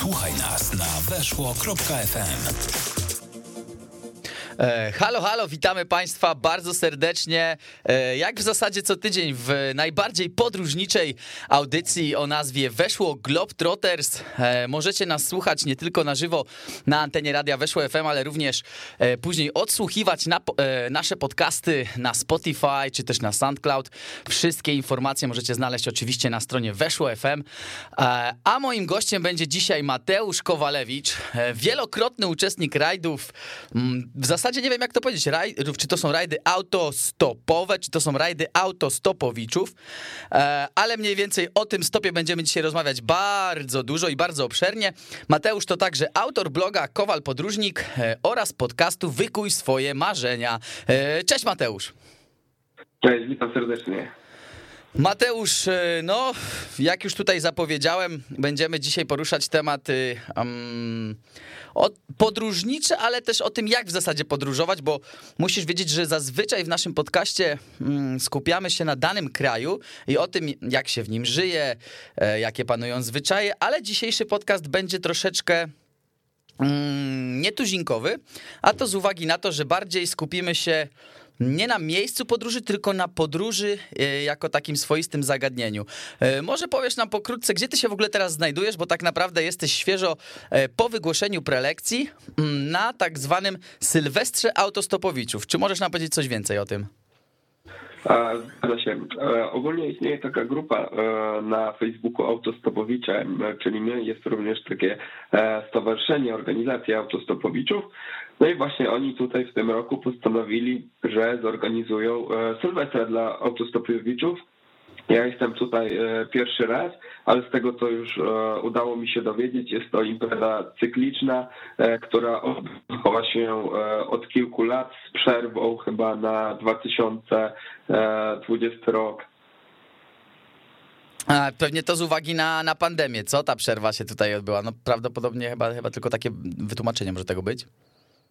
Słuchaj nas na weszło.fm. E, halo, halo, witamy Państwa bardzo serdecznie. E, jak w zasadzie co tydzień w najbardziej podróżniczej audycji o nazwie Weszło Globetrotters. E, możecie nas słuchać nie tylko na żywo na antenie radia Weszło FM, ale również później odsłuchiwać na, nasze podcasty na Spotify czy też na SoundCloud. Wszystkie informacje możecie znaleźć oczywiście na stronie Weszło FM. A moim gościem będzie dzisiaj Mateusz Kowalewicz, wielokrotny uczestnik rajdów. Mm, w zasadzie zasadzie nie wiem, jak to powiedzieć, rajdów, czy to są rajdy autostopowe, czy to są rajdy autostopowiczów, e, ale mniej więcej o tym stopie będziemy dzisiaj rozmawiać bardzo dużo i bardzo obszernie. Mateusz to także autor bloga Kowal Podróżnik e, oraz podcastu Wykuj swoje marzenia. E, cześć Mateusz. Cześć, witam serdecznie. Mateusz, no, jak już tutaj zapowiedziałem, będziemy dzisiaj poruszać tematy um, podróżnicze, ale też o tym, jak w zasadzie podróżować, bo musisz wiedzieć, że zazwyczaj w naszym podcaście um, skupiamy się na danym kraju i o tym, jak się w nim żyje, e, jakie panują zwyczaje, ale dzisiejszy podcast będzie troszeczkę mm, nietuzinkowy, a to z uwagi na to, że bardziej skupimy się nie na miejscu podróży, tylko na podróży e, jako takim swoistym zagadnieniu. E, może powiesz nam pokrótce, gdzie ty się w ogóle teraz znajdujesz, bo tak naprawdę jesteś świeżo e, po wygłoszeniu prelekcji mm, na tak zwanym Sylwestrze Autostopowiczów. Czy możesz nam powiedzieć coś więcej o tym? Zgadza się. Ogólnie istnieje taka grupa na Facebooku Autostopowicze, czyli jest również takie stowarzyszenie, organizacja autostopowiczów, no i właśnie oni tutaj w tym roku postanowili, że zorganizują e, Sylwestra dla autostopowiczów. Ja jestem tutaj e, pierwszy raz, ale z tego co już e, udało mi się dowiedzieć, jest to impreza cykliczna, która odbywa się od kilku lat z przerwą chyba na 2020 rok. A, pewnie to z uwagi na, na pandemię, co ta przerwa się tutaj odbyła? No prawdopodobnie chyba, chyba tylko takie wytłumaczenie może tego być.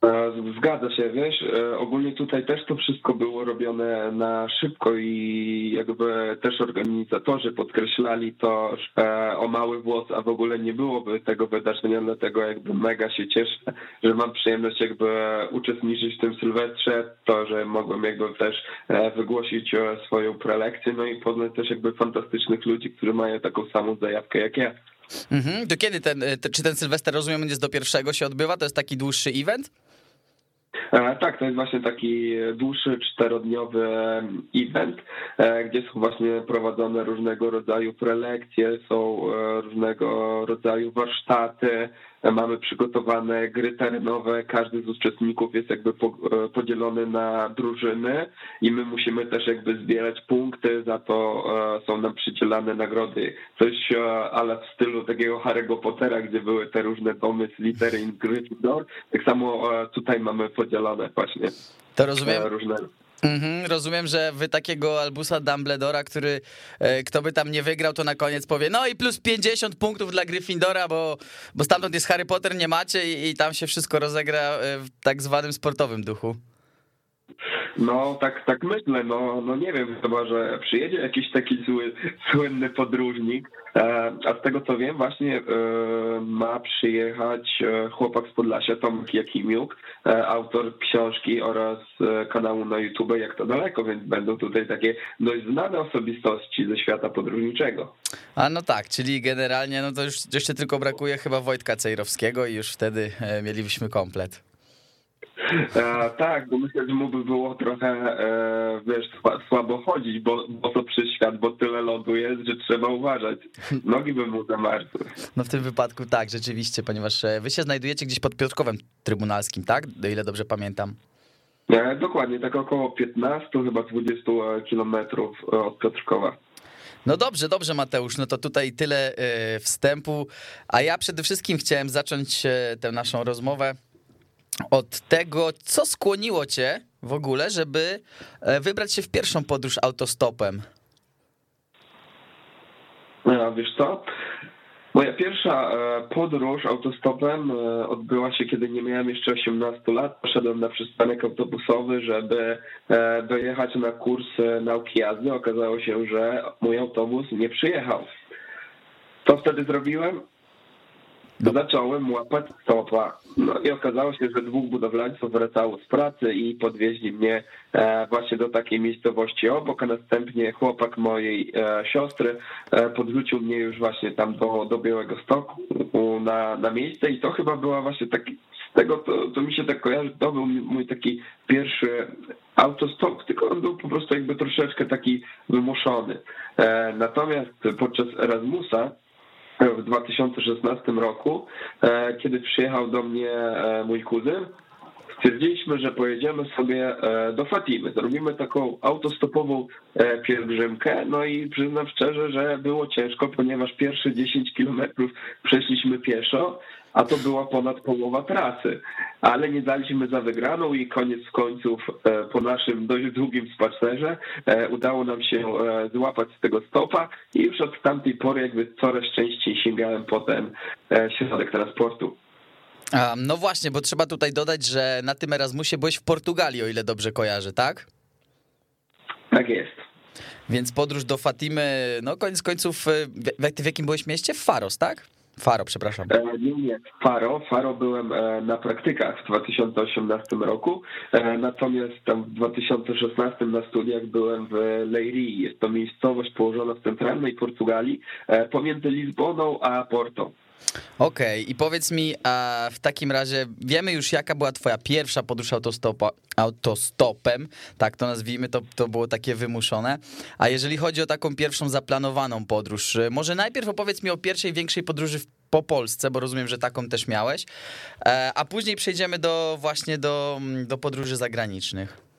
E, zgadza się, wiesz, e, ogólnie tutaj też to wszystko było robione na szybko i jakby też organizatorzy podkreślali to że o mały włos, a w ogóle nie byłoby tego wydarzenia, dlatego jakby mega się cieszę, że mam przyjemność jakby uczestniczyć w tym Sylwestrze, to, że mogłem jakby też e, wygłosić swoją prelekcję, no i poznać też jakby fantastycznych ludzi, którzy mają taką samą zajawkę jak ja. Mhm. Do kiedy ten, czy ten Sylwester, rozumiem, jest do pierwszego się odbywa? To jest taki dłuższy event? E, tak, to jest właśnie taki dłuższy, czterodniowy event, e, gdzie są właśnie prowadzone różnego rodzaju prelekcje, są e, różnego rodzaju warsztaty, mamy przygotowane gry terenowe, każdy z uczestników jest jakby podzielony na drużyny i my musimy też jakby zbierać punkty, za to są nam przydzielane nagrody. Coś ale w stylu takiego Harry'ego Pottera, gdzie były te różne domy z litery in Gryffindor, tak samo tutaj mamy podzielone właśnie. To rozumiem. Różne Mhm, rozumiem, że wy takiego Albusa Dumbledora, który e, kto by tam nie wygrał, to na koniec powie, no i plus 50 punktów dla Gryffindora, bo, bo stamtąd jest Harry Potter, nie macie i, i tam się wszystko rozegra e, w tak zwanym sportowym duchu. No, tak, tak myślę, no, no nie wiem, chyba, że przyjedzie jakiś taki zły, słynny podróżnik, e, a z tego co wiem, właśnie e, ma przyjechać e, chłopak z Podlasia, Tomek Jakimiuk, autor książki oraz kanału na YouTube Jak to daleko, więc będą tutaj takie dość znane osobistości ze świata podróżniczego. A no tak, czyli generalnie, no to już jeszcze tylko brakuje chyba Wojtka Cejrowskiego i już wtedy mielibyśmy komplet. E, tak, bo myślę, że mu by było trochę, e, wiesz, słabo chodzić, bo, bo to przy świat, bo tyle lodu jest, że trzeba uważać. Nogi by mu zamarzły. No w tym wypadku tak, rzeczywiście, ponieważ e, wy się znajdujecie gdzieś pod Piotrkowem Trybunalskim, tak? O ile dobrze pamiętam. E, dokładnie, tak około 15, chyba 20 e, kilometrów e, od Piotrkowa. No dobrze, dobrze Mateusz, no to tutaj tyle wstępu, a ja przede wszystkim chciałem zacząć tę naszą rozmowę od tego, co skłoniło cię w ogóle, żeby e, wybrać się w pierwszą podróż autostopem? No, wiesz co? Moja pierwsza e, podróż autostopem e, odbyła się, kiedy nie miałem jeszcze 18 lat. Poszedłem na przystanek autobusowy, żeby dojechać na kurs nauki jazdy. Okazało się, że mój autobus nie przyjechał. Co wtedy zrobiłem? no. zacząłem łapać stopa. No i okazało się, że dwóch budowlańców wracało z pracy i podwieźli mnie e, właśnie do takiej miejscowości obok, a następnie chłopak mojej e, siostry e, podrzucił mnie już właśnie tam do, do Białego Stoku na, na miejsce i to chyba była właśnie taki, tego to, to mi się tak kojarzy, to był mój taki pierwszy autostop, tylko on był po prostu jakby troszeczkę taki wymuszony. Natomiast podczas Erasmusa w 2016 roku, e, kiedy przyjechał do mnie e, mój kuzyn, stwierdziliśmy, że pojedziemy sobie e, do Fatimy. Zrobimy taką autostopową pielgrzymkę. No i przyznam szczerze, że było ciężko, ponieważ pierwsze 10 kilometrów przeszliśmy pieszo, a to była ponad połowa trasy. Ale nie daliśmy za wygraną i koniec końców e, po naszym dość długim spacerze e, udało nam się e, złapać z tego stopa i już od tamtej pory jakby coraz częściej sięgałem potem środek transportu. No właśnie, bo trzeba tutaj dodać, że na tym Erasmusie byłeś w Portugalii, o ile dobrze kojarzę, tak? Tak jest. Więc podróż do Fatimy, no koniec końców, w, w jakim byłeś mieście? W Faros, tak? Faro, przepraszam. E, nie, nie, Faro. Faro byłem e, na praktykach w 2018 roku, e, natomiast tam w 2016 na studiach byłem w Leirii. Jest to miejscowość położona w centralnej Portugalii, pomiędzy Lizboną a Porto. Okej, okay. i powiedz mi, a w takim razie wiemy już, jaka była twoja pierwsza podróż autostopa, autostopem, tak to nazwijmy, to, to było takie wymuszone. A jeżeli chodzi o taką pierwszą zaplanowaną podróż, może najpierw opowiedz mi o pierwszej większej podróży po Polsce, bo rozumiem, że taką też miałeś, e, a później przejdziemy do właśnie do, do podróży zagranicznych.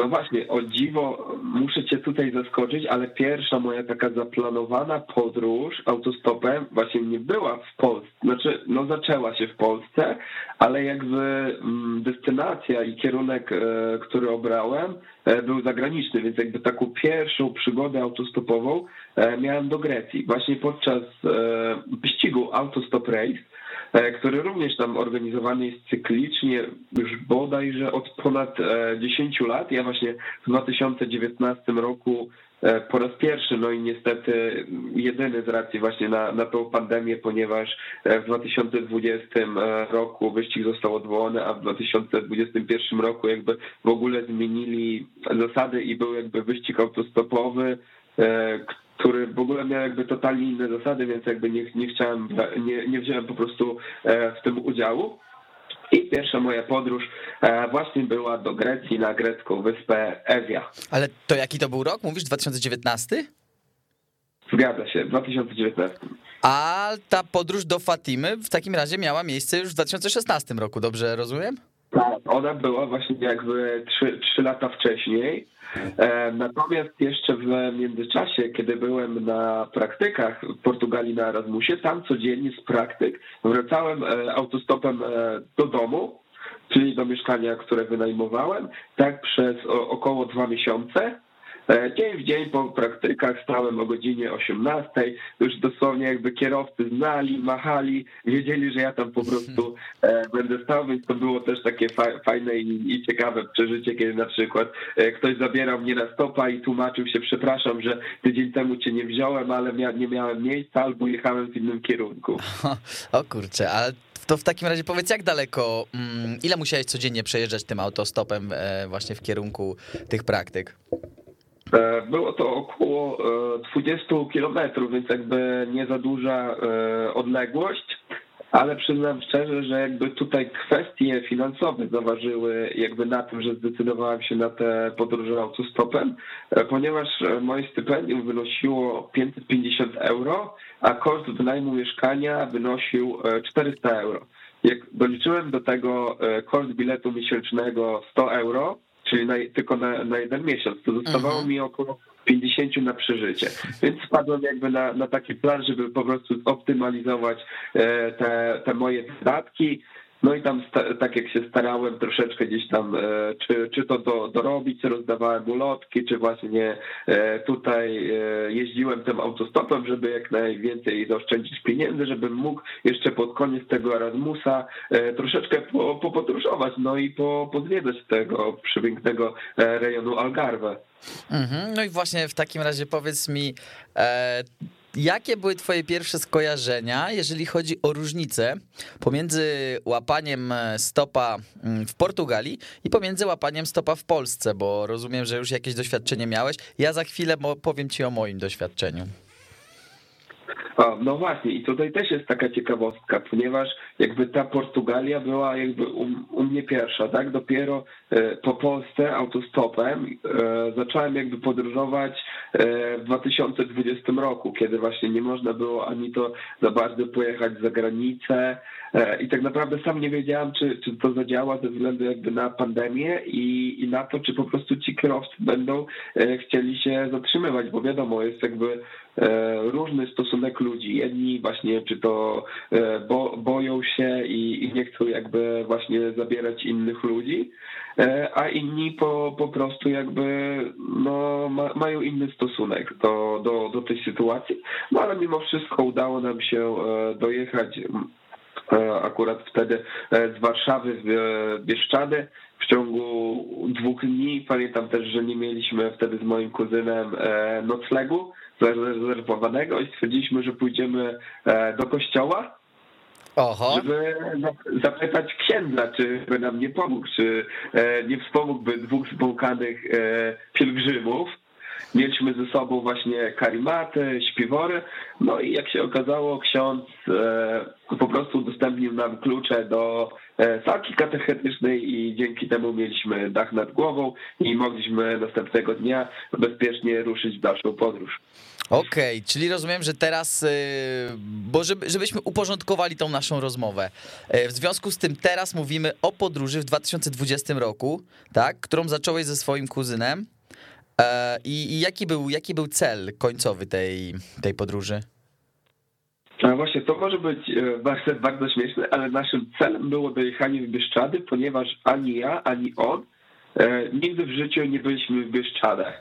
No właśnie, o dziwo, muszę cię tutaj zaskoczyć, ale pierwsza moja taka zaplanowana podróż autostopem właśnie nie była w Polsce. Znaczy, no zaczęła się w Polsce, ale jakby mm, destynacja i kierunek, e, który obrałem, e, był zagraniczny, więc jakby taką pierwszą przygodę autostopową e, miałem do Grecji. Właśnie podczas wyścigu Autostop Race który również tam organizowany jest cyklicznie już bodajże od ponad 10 e, lat. Ja właśnie w 2019 roku e, po raz pierwszy, no i niestety jedyny z racji właśnie na, na tą pandemię, ponieważ w 2020 roku wyścig został odwołany, a w 2021 roku jakby w ogóle zmienili zasady i był jakby wyścig autostopowy, który w ogóle miał jakby totalnie inne zasady, więc jakby nie, nie chciałem, nie, nie wziąłem po prostu e, w tym udziału. I pierwsza moja podróż e, właśnie była do Grecji na grecką wyspę Ewia. Ale to jaki to był rok? Mówisz 2019? Zgadza się, 2019. A ta podróż do Fatimy w takim razie miała miejsce już w 2016 roku, dobrze rozumiem? Tak, ona była właśnie jakby 3, 3 lata wcześniej. E, natomiast jeszcze w międzyczasie, kiedy byłem na praktykach w Portugalii na Erasmusie, tam codziennie z praktyk wracałem e, autostopem e, do domu, czyli do mieszkania, które wynajmowałem, tak przez około dwa miesiące. E, dzień w dzień po praktykach stałem o godzinie 18. Już dosłownie jakby kierowcy znali, machali, wiedzieli, że ja tam po prostu e, będę stał, więc to było też takie fajne i ciekawe przeżycie, kiedy na przykład e, ktoś zabierał mnie na stopa i tłumaczył się, przepraszam, że tydzień temu cię nie wziąłem, ale nie miałem miejsca albo jechałem w innym kierunku. O kurczę, ale to w takim razie powiedz, jak daleko, mm, ile musiałeś codziennie przejeżdżać tym autostopem właśnie w kierunku tych praktyk? E, było to około 20 e, kilometrów, więc jakby nie za duża e, odległość, ale przyznam szczerze, że jakby tutaj kwestie finansowe zaważyły jakby na tym, że zdecydowałem się na te podróże autostopem, ponieważ moje stypendium wynosiło 550 euro, a koszt wynajmu mieszkania wynosił 400 euro. Jak doliczyłem do tego koszt biletu miesięcznego 100 euro, czyli na, tylko na, na jeden miesiąc, to zostawało mhm. mi około 50 na przeżycie. Więc spadłem jakby na, na taki plan, żeby po prostu optymalizować e, te, te moje wydatki. No i tam tak jak się starałem troszeczkę gdzieś tam, e, czy, czy to do, dorobić, rozdawałem ulotki, czy właśnie e, tutaj jeździłem tym autostopem, żeby jak najwięcej zaoszczędzić pieniędzy, żebym mógł jeszcze pod koniec tego Erasmusa troszeczkę popodróżować, no i po, pozwiedzać tego przepięknego rejonu Algarve. Mhm. No i właśnie w takim razie powiedz mi, e, jakie były twoje pierwsze skojarzenia, jeżeli chodzi o różnicę pomiędzy łapaniem stopa mm, w Portugalii i pomiędzy łapaniem stopa w Polsce, bo rozumiem, że już jakieś doświadczenie miałeś. Ja za chwilę powiem ci o moim doświadczeniu. No właśnie, i tutaj też jest taka ciekawostka, ponieważ jakby ta Portugalia była jakby u, u mnie pierwsza, tak? Dopiero e, po Polsce autostopem e, zacząłem jakby podróżować e, w 2020 roku, kiedy właśnie nie można było ani to za bardzo pojechać za granicę i tak naprawdę sam nie wiedziałem, czy, czy to zadziała ze względu jakby na pandemię i, i na to, czy po prostu ci kierowcy będą chcieli się zatrzymywać, bo wiadomo, jest jakby różny stosunek ludzi. Jedni właśnie czy to bo, boją się i, i nie chcą jakby właśnie zabierać innych ludzi, e, a inni po, po prostu jakby no, ma, mają inny stosunek do, do, do tej sytuacji. No ale mimo wszystko udało nam się e, dojechać e, akurat wtedy z Warszawy w Bieszczady w ciągu dwóch dni. Pamiętam też, że nie mieliśmy wtedy z moim kuzynem noclegu zarezerwowanego i stwierdziliśmy, że pójdziemy do kościoła Oho. żeby zapytać księdza, czy by nam nie pomógł, czy e, nie wspomógłby dwóch zbłąkanych e, pielgrzymów. Mieliśmy ze sobą właśnie karimaty, śpiwory, no i jak się okazało, ksiądz e, po prostu udostępnił nam klucze do salki katechetycznej i dzięki temu mieliśmy dach nad głową i mogliśmy następnego dnia bezpiecznie ruszyć w dalszą podróż. Okej, okay, czyli rozumiem, że teraz, y, bo żeby, żebyśmy uporządkowali tą naszą rozmowę. W związku z tym teraz mówimy o podróży w 2020 roku, tak, którą zacząłeś ze swoim kuzynem. E, I, i jaki, był, jaki był cel końcowy tej, tej podróży? No właśnie, to może być e, bardzo, bardzo śmieszne, ale naszym celem było dojechanie w Bieszczady, ponieważ ani ja, ani on nigdy w życiu nie byliśmy w Bieszczadach.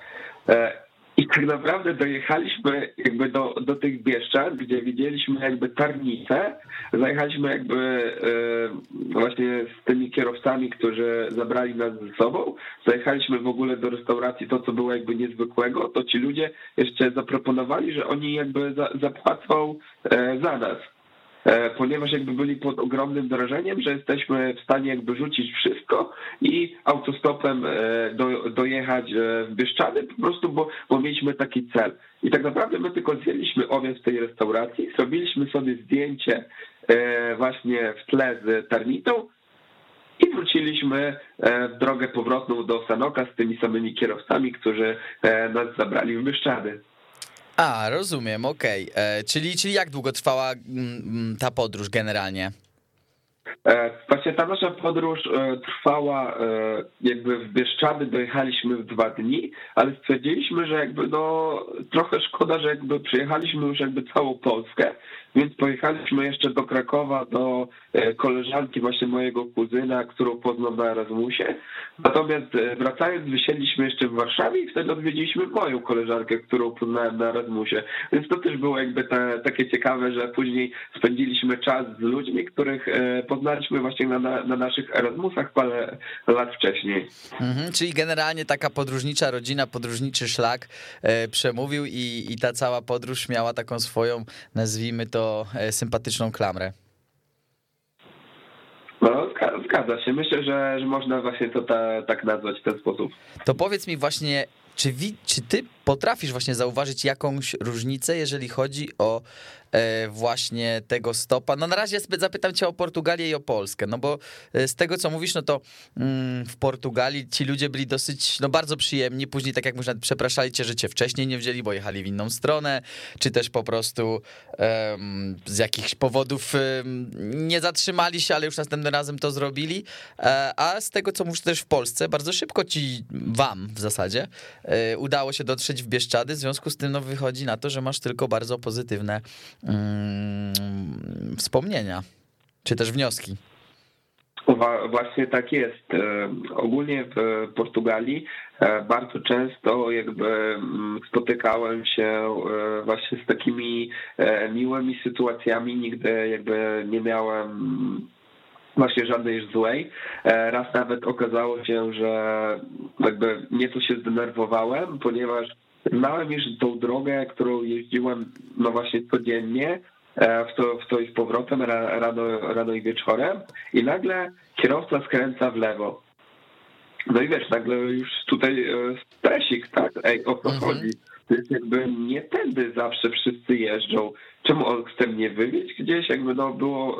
I tak naprawdę dojechaliśmy jakby do, do tych Bieszczad, gdzie widzieliśmy jakby tarnicę, zajechaliśmy jakby e, właśnie z tymi kierowcami, którzy zabrali nas ze sobą, zajechaliśmy w ogóle do restauracji, to co było jakby niezwykłego, to ci ludzie jeszcze zaproponowali, że oni jakby za, zapłacą e, za nas. E, ponieważ jakby byli pod ogromnym wrażeniem, że jesteśmy w stanie jakby rzucić wszystko i autostopem e, do, dojechać e, w Bieszczady, po prostu, bo, bo mieliśmy taki cel. I tak naprawdę my tylko zjedliśmy obiad w tej restauracji, zrobiliśmy sobie zdjęcie właśnie w tle z Tarnitą i wróciliśmy w drogę powrotną do Sanoka z tymi samymi kierowcami, którzy nas zabrali w Bieszczady. A, rozumiem, okej. Okay. E, czyli, czyli jak długo trwała mm, mm, ta podróż generalnie? E, właśnie ta nasza podróż e, trwała jakby w Bieszczady, dojechaliśmy w dwa dni, ale stwierdziliśmy, że jakby no trochę szkoda, że jakby przyjechaliśmy już jakby całą Polskę więc pojechaliśmy jeszcze do Krakowa do e, koleżanki właśnie mojego kuzyna, którą poznał na Erasmusie. Natomiast e, wracając, wysiedliśmy jeszcze w Warszawie i wtedy odwiedziliśmy moją koleżankę, którą poznałem na Erasmusie. Więc to też było jakby te, takie ciekawe, że później spędziliśmy czas z ludźmi, których e, poznaliśmy właśnie na, na naszych Erasmusach parę lat wcześniej. Mhm, czyli generalnie taka podróżnicza rodzina, podróżniczy szlak przemówił i, i ta cała podróż miała taką swoją, nazwijmy to to e, sympatyczną klamrę. No, zgadza się. Myślę, że, że można właśnie to ta, tak nazwać w ten sposób. To powiedz mi właśnie, czy, wi, czy ty potrafisz właśnie zauważyć jakąś różnicę, jeżeli chodzi o właśnie tego stopa? No na razie zapytam cię o Portugalię i o Polskę, no bo e, z tego co mówisz, no to mm, w Portugalii ci ludzie byli dosyć, no bardzo przyjemni, później tak jak mówisz, przepraszali cię, że cię wcześniej nie wzięli, bo jechali w inną stronę, czy też po prostu um, z jakichś powodów um, nie zatrzymali się, ale już następnym razem to zrobili, e, a z tego co mówisz też w Polsce, bardzo szybko ci, wam w zasadzie, e, udało się dotrzeć w Bieszczady, w związku z tym no, wychodzi na to, że masz tylko bardzo pozytywne mm, wspomnienia, czy też wnioski. Właśnie tak jest. E, ogólnie w Portugalii e, bardzo często jakby mm, spotykałem się e, właśnie z takimi miłymi sytuacjami. Nigdy jakby nie miałem właśnie żadnej złej. Raz nawet okazało się, że jakby nieco się zdenerwowałem, ponieważ znałem już tą drogę, którą jeździłem no właśnie codziennie, e, w to, w to i z powrotem rano, rano i wieczorem i nagle kierowca skręca w lewo. No i wiesz, nagle już tutaj e, stresik, tak? Ej, o co mhm. chodzi? To jest jakby nie tędy zawsze wszyscy jeżdżą. Czemu on chce mnie wywieźć gdzieś? Jakby no było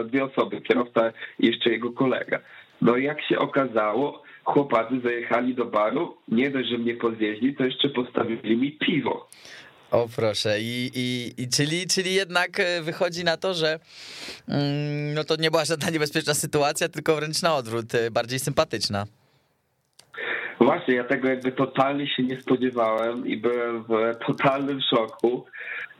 e, dwie osoby, kierowca i jeszcze jego kolega. No i jak się okazało, chłopacy zajechali do baru, nie dość, że mnie podwieźli, to jeszcze postawili mi piwo. O proszę, I, i, i czyli, czyli jednak e, wychodzi na to, że mm, no to nie była żadna niebezpieczna sytuacja, tylko wręcz na odwrót, e, bardziej sympatyczna. Właśnie, ja tego jakby totalnie się nie spodziewałem i byłem w totalnym szoku,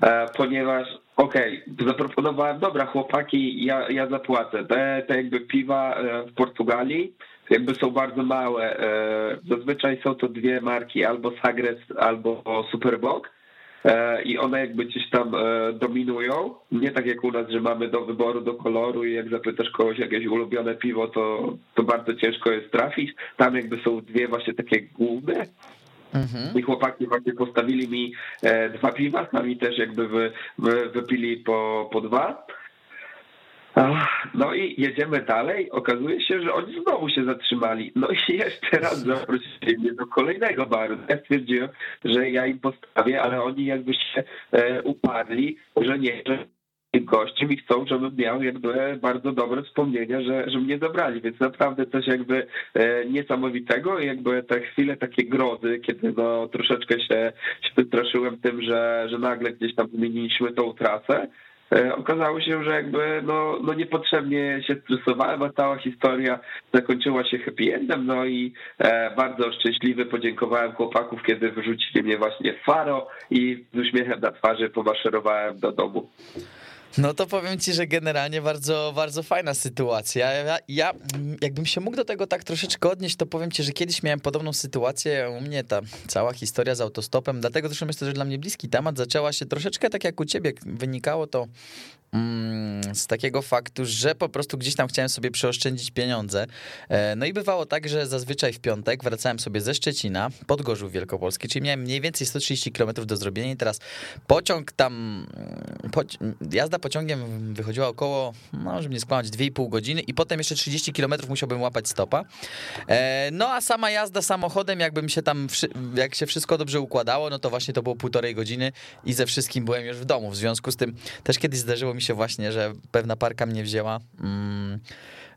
e, ponieważ okej, okay, zaproponowałem, dobra chłopaki, ja, ja zapłacę. Te, te jakby piwa w Portugalii jakby są bardzo małe. Zazwyczaj są to dwie marki, albo Sagres, albo Superbock E, i one jakby gdzieś tam e, dominują. Nie tak jak u nas, że mamy do wyboru, do koloru i jak zapytasz kogoś jakieś ulubione piwo, to, to bardzo ciężko jest trafić. Tam jakby są dwie właśnie takie główne. Mhm. I chłopaki właśnie postawili mi e, dwa piwa, sami też jakby wy, wy, wypili po, po dwa. No i jedziemy dalej. Okazuje się, że oni znowu się zatrzymali. No i jeszcze raz zaprosili mnie do kolejnego baru. Ja stwierdziłem, że ja im postawię, ale oni jakby się e, uparli, że nie, że gościem i chcą, żebym miał jakby bardzo dobre wspomnienia, że, że mnie zabrali, więc naprawdę coś jakby e, niesamowitego jakby te chwile takie grozy, kiedy no troszeczkę się, się wystraszyłem tym, że, że nagle gdzieś tam zmieniliśmy tą trasę, okazało się, że jakby no, no niepotrzebnie się stresowałem, a cała historia zakończyła się happy endem, no i e, bardzo szczęśliwy podziękowałem chłopaków, kiedy wyrzucili mnie właśnie faro i z uśmiechem na twarzy pomaszerowałem do domu. No to powiem ci, że generalnie bardzo, bardzo fajna sytuacja. Ja, ja, jakbym się mógł do tego tak troszeczkę odnieść, to powiem ci, że kiedyś miałem podobną sytuację. U mnie ta cała historia z autostopem, dlatego zresztą myślę, że dla mnie bliski temat zaczęła się troszeczkę tak jak u ciebie. Wynikało to z takiego faktu, że po prostu gdzieś tam chciałem sobie przeoszczędzić pieniądze. E, no i bywało tak, że zazwyczaj w piątek wracałem sobie ze Szczecina pod Gorzów Wielkopolski, czyli miałem mniej więcej 130 km do zrobienia i teraz pociąg tam, mm, po, jazda pociągiem wychodziła około, no żeby nie skłamać, 2,5 godziny i potem jeszcze 30 km musiałbym łapać stopa. E, no a sama jazda samochodem, jakbym się tam, jak się wszystko dobrze układało, no to właśnie to było półtorej godziny i ze wszystkim byłem już w domu. W związku z tym też kiedyś zdarzyło mi się właśnie, że pewna parka mnie wzięła mm,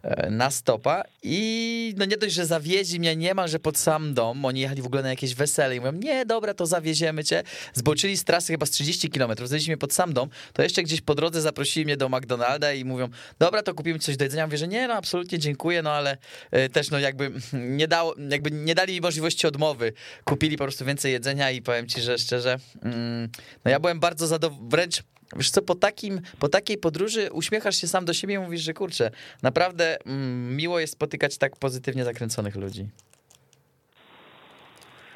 e, na stopa i no nie dość, że zawieźli mnie niemalże pod sam dom, oni jechali w ogóle na jakieś wesele i mówią, nie, dobra, to zawieziemy cię. Zboczyli z trasy chyba z 30 km, zawieźli mnie pod sam dom, to jeszcze gdzieś po drodze zaprosili mnie do McDonalda i mówią, dobra, to kupimy coś do jedzenia. Mówię, że nie, no absolutnie dziękuję, no ale e, też no jakby nie dało, jakby nie dali mi możliwości odmowy. Kupili po prostu więcej jedzenia i powiem ci, że szczerze, mm, no ja byłem bardzo zadowolony, wręcz Wiesz co, po, takim, po takiej podróży uśmiechasz się sam do siebie i mówisz, że kurczę, naprawdę mm, miło jest spotykać tak pozytywnie zakręconych ludzi.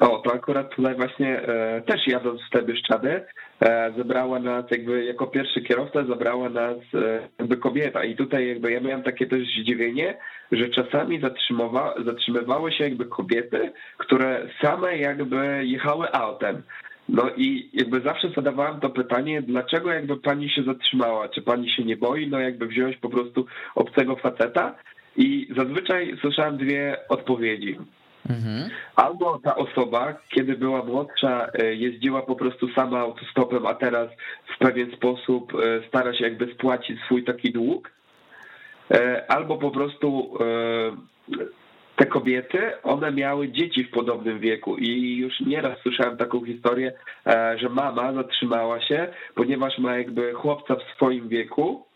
O, to akurat tutaj właśnie e, też jadąc w te Bieszczady, e, zebrała nas jakby jako pierwszy kierowca zabrała nas e, jakby kobieta i tutaj jakby ja miałem takie też zdziwienie, że czasami zatrzymywa, zatrzymywały się jakby kobiety, które same jakby jechały autem. No i jakby zawsze zadawałem to pytanie, dlaczego jakby pani się zatrzymała? Czy pani się nie boi? No jakby wziąć po prostu obcego faceta? I zazwyczaj słyszałem dwie odpowiedzi. Mhm. Albo ta osoba, kiedy była młodsza, e, jeździła po prostu sama autostopem, a teraz w pewien sposób e, stara się jakby spłacić swój taki dług. E, albo po prostu te kobiety, one miały dzieci w podobnym wieku i już nieraz słyszałem taką historię, e, że mama zatrzymała się, ponieważ ma jakby chłopca w swoim wieku,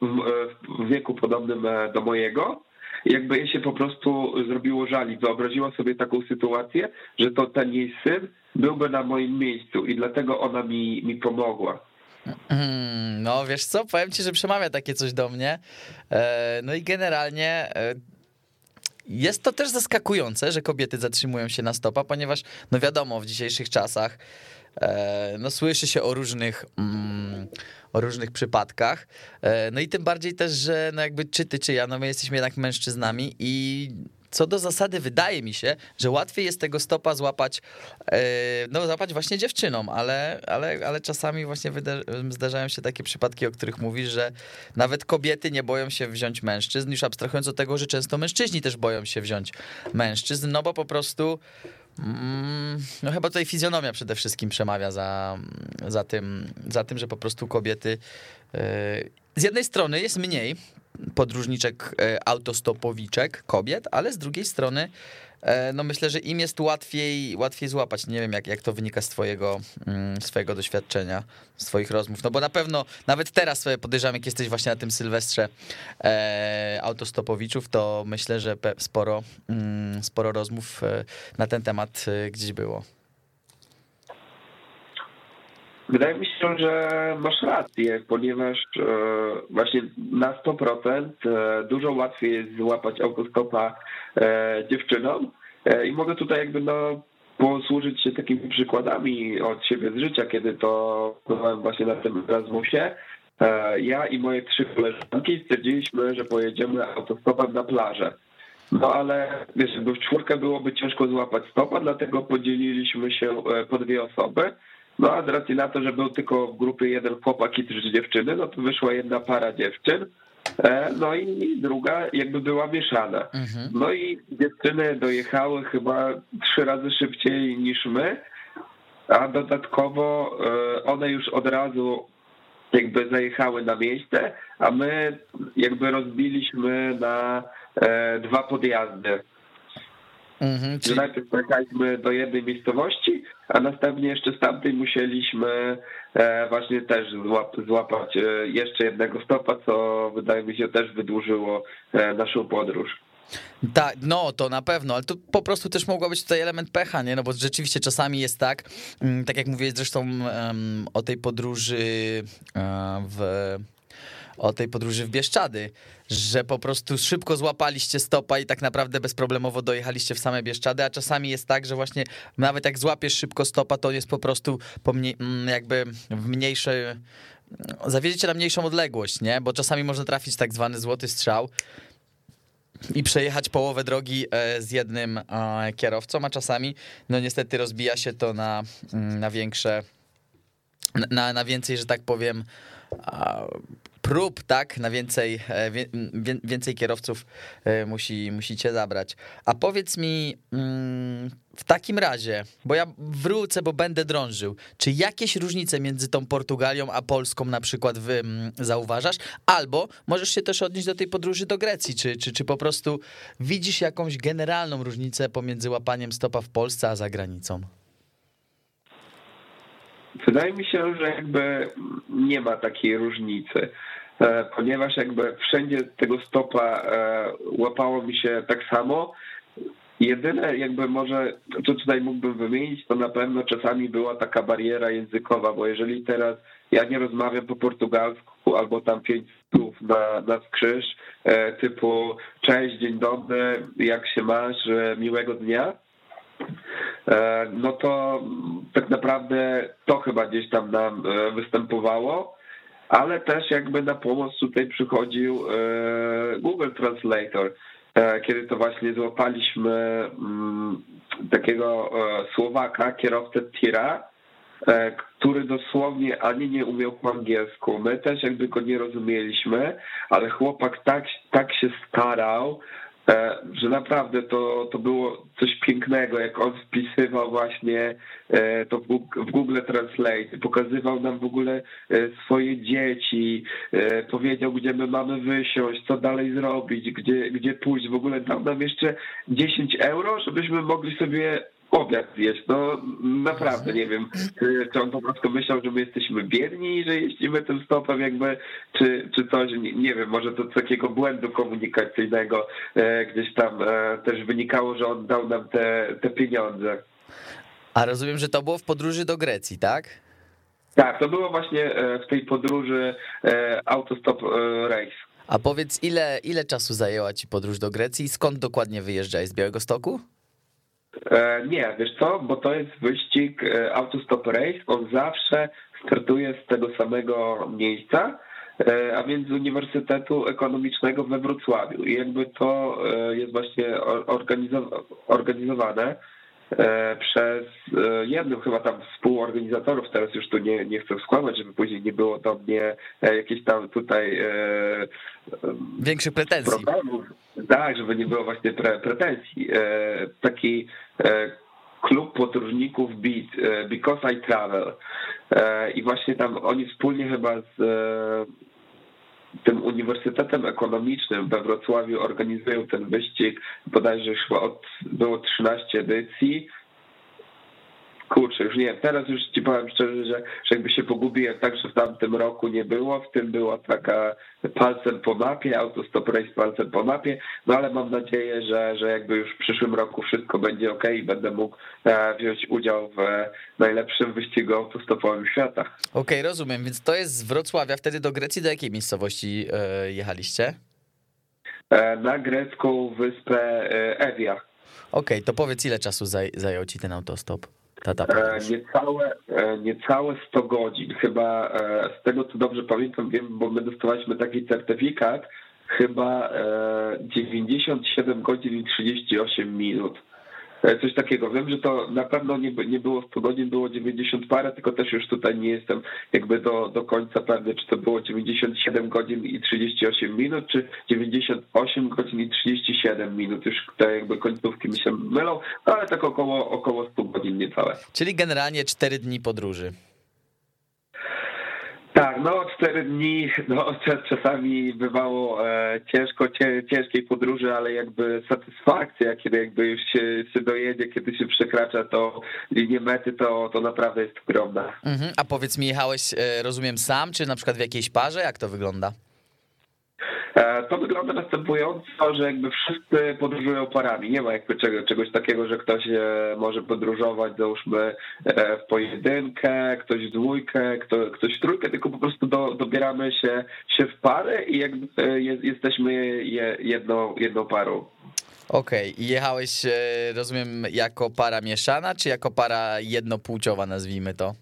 w wieku podobnym e, do mojego, jakby jej się po prostu zrobiło żali. Wyobraziła sobie taką sytuację, że to ten jej syn byłby na moim miejscu i dlatego ona mi, mi pomogła. Mm, no wiesz co, powiem ci, że przemawia takie coś do mnie. E, no i generalnie jest to też zaskakujące, że kobiety zatrzymują się na stopa, ponieważ, no wiadomo, w dzisiejszych czasach e, no słyszy się o różnych, mm, o różnych przypadkach. E, no i tym bardziej też, że no jakby czy ty, czy ja, no my jesteśmy jednak mężczyznami i co do zasady wydaje mi się, że łatwiej jest tego stopa złapać, e, no złapać właśnie dziewczynom, ale, ale, ale czasami właśnie zdarzają się takie przypadki, o których mówisz, że nawet kobiety nie boją się wziąć mężczyzn, już abstrahując od tego, że często mężczyźni też boją się wziąć mężczyzn, no bo po prostu mm, no chyba tutaj fizjonomia przede wszystkim przemawia za, za, tym, za tym, że po prostu kobiety e, z jednej strony jest mniej podróżniczek, e, autostopowiczek, kobiet, ale z drugiej strony e, no myślę, że im jest łatwiej, łatwiej złapać. Nie wiem, jak, jak to wynika z twojego, mm, swojego doświadczenia, z twoich rozmów. No bo na pewno, nawet teraz podejrzewam, jak jesteś właśnie na tym Sylwestrze e, autostopowiczów, to myślę, że sporo, mm, sporo rozmów e, na ten temat gdzieś było. Wydaje mi się, że masz rację, ponieważ e, właśnie na 100% e, dużo łatwiej jest złapać autostopa e, dziewczynom i mogę tutaj jakby no posłużyć się takimi przykładami od siebie z życia, kiedy to byłem właśnie na tym Erasmusie. Ja i moje trzy koleżanki stwierdziliśmy, że pojedziemy autostopem na plażę. No ale wiesz, w czwórkę byłoby ciężko złapać stopa, dlatego podzieliliśmy się po dwie osoby. No a z racji na to, że był tylko w grupie jeden chłopak i trzy dziewczyny, no to wyszła jedna para dziewczyn. E, no i druga jakby była mieszana. Mhm. No i dziewczyny dojechały chyba trzy razy szybciej niż my, a dodatkowo e, one już od razu jakby zajechały na miejsce, a my jakby rozbiliśmy na e, dwa podjazdy. Mhm, czyli... Najpierw pojechaliśmy do jednej miejscowości, a następnie jeszcze z tamtej musieliśmy e, właśnie też złapać e, jeszcze jednego stopa, co wydaje mi się też wydłużyło e, naszą podróż. Tak, no to na pewno, ale to po prostu też mogło być tutaj element pecha, nie? No bo rzeczywiście czasami jest tak, mm, tak jak mówiłeś zresztą um, o tej podróży w o tej podróży w Bieszczady, że po prostu szybko złapaliście stopa i tak naprawdę bezproblemowo dojechaliście w same Bieszczady, a czasami jest tak, że właśnie nawet jak złapiesz szybko stopa, to jest po prostu mm, jakby w mniejsze, zawiedziecie na mniejszą odległość, nie? Bo czasami można trafić tak zwany złoty strzał, i przejechać połowę drogi e, z jednym e, kierowcą, a czasami no niestety rozbija się to na, mm, na większe, na, na więcej, że tak powiem, prób, tak, na więcej, e, więcej kierowców e, musi, musicie zabrać. A powiedz mi mm, w takim razie, bo ja wrócę, bo będę drążył, czy jakieś różnice między tą Portugalią a Polską na przykład wy mm, zauważasz? Albo możesz się też odnieść do tej podróży do Grecji, czy, czy, czy po prostu widzisz jakąś generalną różnicę pomiędzy łapaniem stopa w Polsce a za granicą? Wydaje mi się, że jakby nie ma takiej różnicy, e, ponieważ jakby wszędzie tego stopa e, łapało mi się tak samo. Jedyne jakby może, co tutaj mógłbym wymienić, to na pewno czasami była taka bariera językowa, bo jeżeli teraz ja nie rozmawiam po portugalsku albo tam pięć słów na, na skrzyż e, typu cześć, dzień dobry, jak się masz, miłego dnia, no to tak naprawdę to chyba gdzieś tam nam e, występowało, ale też jakby na pomoc tutaj przychodził e, Google Translator, kiedy to właśnie złapaliśmy mm, takiego Słowaka, kierowcę tira, który dosłownie ani nie umiał po angielsku. My też jakby go nie rozumieliśmy, ale chłopak tak, tak się starał, E, że naprawdę to, to było coś pięknego, jak on wpisywał właśnie e, to w Google Translate, pokazywał nam w ogóle e, swoje dzieci, powiedział, gdzie my mamy wysiąść, co dalej zrobić, gdzie, gdzie pójść. W ogóle dał nam jeszcze 10 euro, żebyśmy mogli sobie obiad zjeść. No naprawdę nie wiem, czy, czy on po prostu myślał, że my jesteśmy biedni, że jeździmy tym stopem jakby, czy, czy coś, nie, nie wiem, może to z takiego błędu komunikacyjnego e, gdzieś tam e, też wynikało, że on dał nam te, te pieniądze. A rozumiem, że to było w podróży do Grecji, tak? Tak, to było właśnie e, w tej podróży e, Autostop e, Race. A powiedz, ile, ile czasu zajęła ci podróż do Grecji i skąd dokładnie wyjeżdżałeś? Z Białego Stoku? E, nie, wiesz co, bo to jest wyścig e, Autostop Race, on zawsze startuje z tego samego miejsca, a więc z Uniwersytetu Ekonomicznego we Wrocławiu. I jakby to jest właśnie organizowane przez jednym chyba tam współorganizatorów, teraz już tu nie, nie chcę skłamać, żeby później nie było do mnie jakieś tam tutaj większych pretensji. Problemów. Tak, żeby nie było właśnie pre, pretensji. Taki klub podróżników Beat, e, Because I Travel. E, I właśnie tam oni wspólnie chyba z e, tym Uniwersytetem Ekonomicznym we Wrocławiu organizują ten wyścig. Bodajże już od, było 13 edycji kurczę, już nie wiem, teraz już ci powiem szczerze, że, że jakby się pogubiłem tak, że w tamtym roku nie było, w tym była taka palcem po mapie, autostop race palcem po mapie, no ale mam nadzieję, że, że jakby już w przyszłym roku wszystko będzie ok i będę mógł e, wziąć udział w najlepszym wyścigu autostopowym świata. Okej, okay, rozumiem, więc to jest z Wrocławia, wtedy do Grecji do jakiej miejscowości e, jechaliście? E, na grecką wyspę Ewia. Okej, okay, to powiedz ile czasu zajął ci ten autostop? E, niecałe, e, niecałe 100 godzin. Chyba e, z tego co dobrze pamiętam, wiem, bo my dostawaliśmy taki certyfikat, chyba 97 godzin i 38 minut. E, coś takiego. Wiem, że to na pewno nie, nie było 100 godzin, było 90 parę, tylko też już tutaj nie jestem jakby do, do końca pewny, czy to było 97 godzin i 38 minut, czy 98 godzin i 37 minut. Już te jakby końcówki mi się mylą, ale tak około, około 100 godzin niecałe. Czyli generalnie 4 dni podróży. No cztery dni, no czasami bywało e, ciężko, ciężkiej podróży, ale jakby satysfakcja, kiedy jakby już się, się dojedzie, kiedy się przekracza to linię mety, to, to naprawdę jest ogromna. Mhm. A powiedz mi, jechałeś, e, rozumiem, sam, czy na przykład w jakiejś parze? Jak to wygląda? E, to wygląda następująco, że jakby wszyscy podróżują parami. Nie ma jakby czegoś takiego, że ktoś e, może podróżować, załóżmy, e, w pojedynkę, ktoś w dwójkę, ktoś w trójkę, tylko po prostu do, dobieramy się, się w parę i jakby jesteśmy jedną, jedną parą. Okej, okay. i jechałeś, rozumiem, jako para mieszana, czy jako para jednopłciowa, nazwijmy to?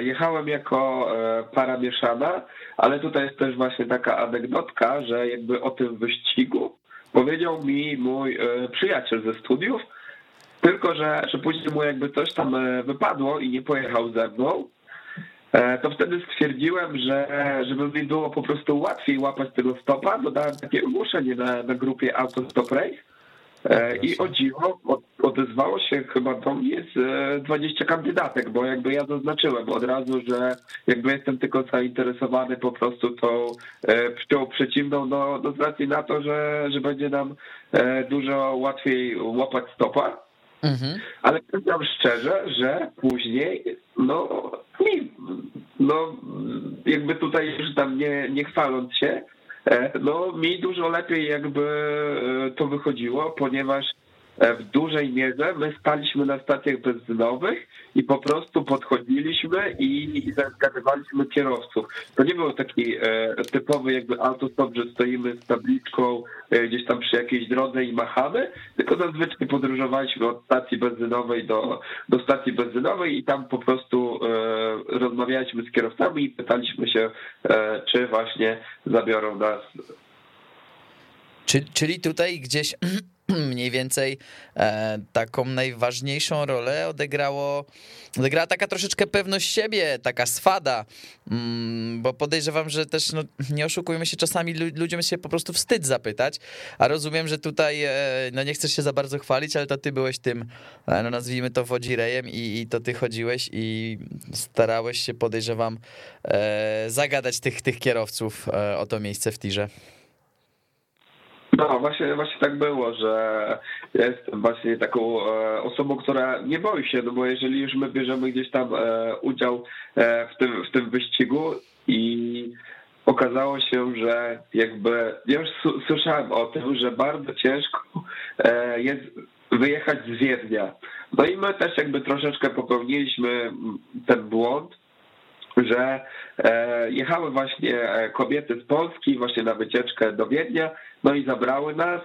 Jechałem jako para mieszana, ale tutaj jest też właśnie taka anegdotka, że jakby o tym wyścigu powiedział mi mój e, przyjaciel ze studiów, tylko że, że później mu jakby coś tam wypadło i nie pojechał ze mną, to wtedy stwierdziłem, że żeby mi było po prostu łatwiej łapać tego stopa, dodałem takie ogłoszenie na, na grupie Autostop Race. E, I o dziwo odezwało się chyba do mnie z 20 kandydatek, bo jakby ja zaznaczyłem od razu, że jakby jestem tylko zainteresowany po prostu tą e, pszczół przeciwną, no, no z racji na to, że, że będzie nam e, dużo łatwiej łapać stopa. Mhm. Ale przyznam szczerze, że później, no, mi, no, jakby tutaj już tam nie, nie chwaląc się, E, no mi dużo lepiej jakby e, to wychodziło, ponieważ E, w dużej mierze my staliśmy na stacjach benzynowych i po prostu podchodziliśmy i zagadywaliśmy kierowców. To nie był taki e, typowy jakby autostop, że stoimy z tabliczką e, gdzieś tam przy jakiejś drodze i machamy, tylko zazwyczaj podróżowaliśmy od stacji benzynowej do, do stacji benzynowej i tam po prostu rozmawialiśmy z kierowcami i pytaliśmy się, czy właśnie zabiorą nas. Czyli tutaj gdzieś mniej więcej e, taką najważniejszą rolę odegrało, odegrała taka troszeczkę pewność siebie, taka swada, mm, bo podejrzewam, że też, no, nie oszukujmy się, czasami ludziom się po prostu wstyd zapytać, a rozumiem, że tutaj, e, no nie chcesz się za bardzo chwalić, ale to ty byłeś tym, e, no nazwijmy to wodzirejem i, i to ty chodziłeś i starałeś się, podejrzewam, zagadać tych, tych kierowców o to miejsce w tirze. No właśnie, właśnie tak było, że jestem właśnie taką e, osobą, która nie boi się, no bo jeżeli już my bierzemy gdzieś tam e, udział e, w tym, w tym wyścigu i okazało się, że jakby ja już słyszałem o tym, że bardzo ciężko jest wyjechać z Wiednia. No i my też jakby troszeczkę popełniliśmy ten błąd, że jechały właśnie kobiety z Polski właśnie na wycieczkę do Wiednia no i zabrały nas,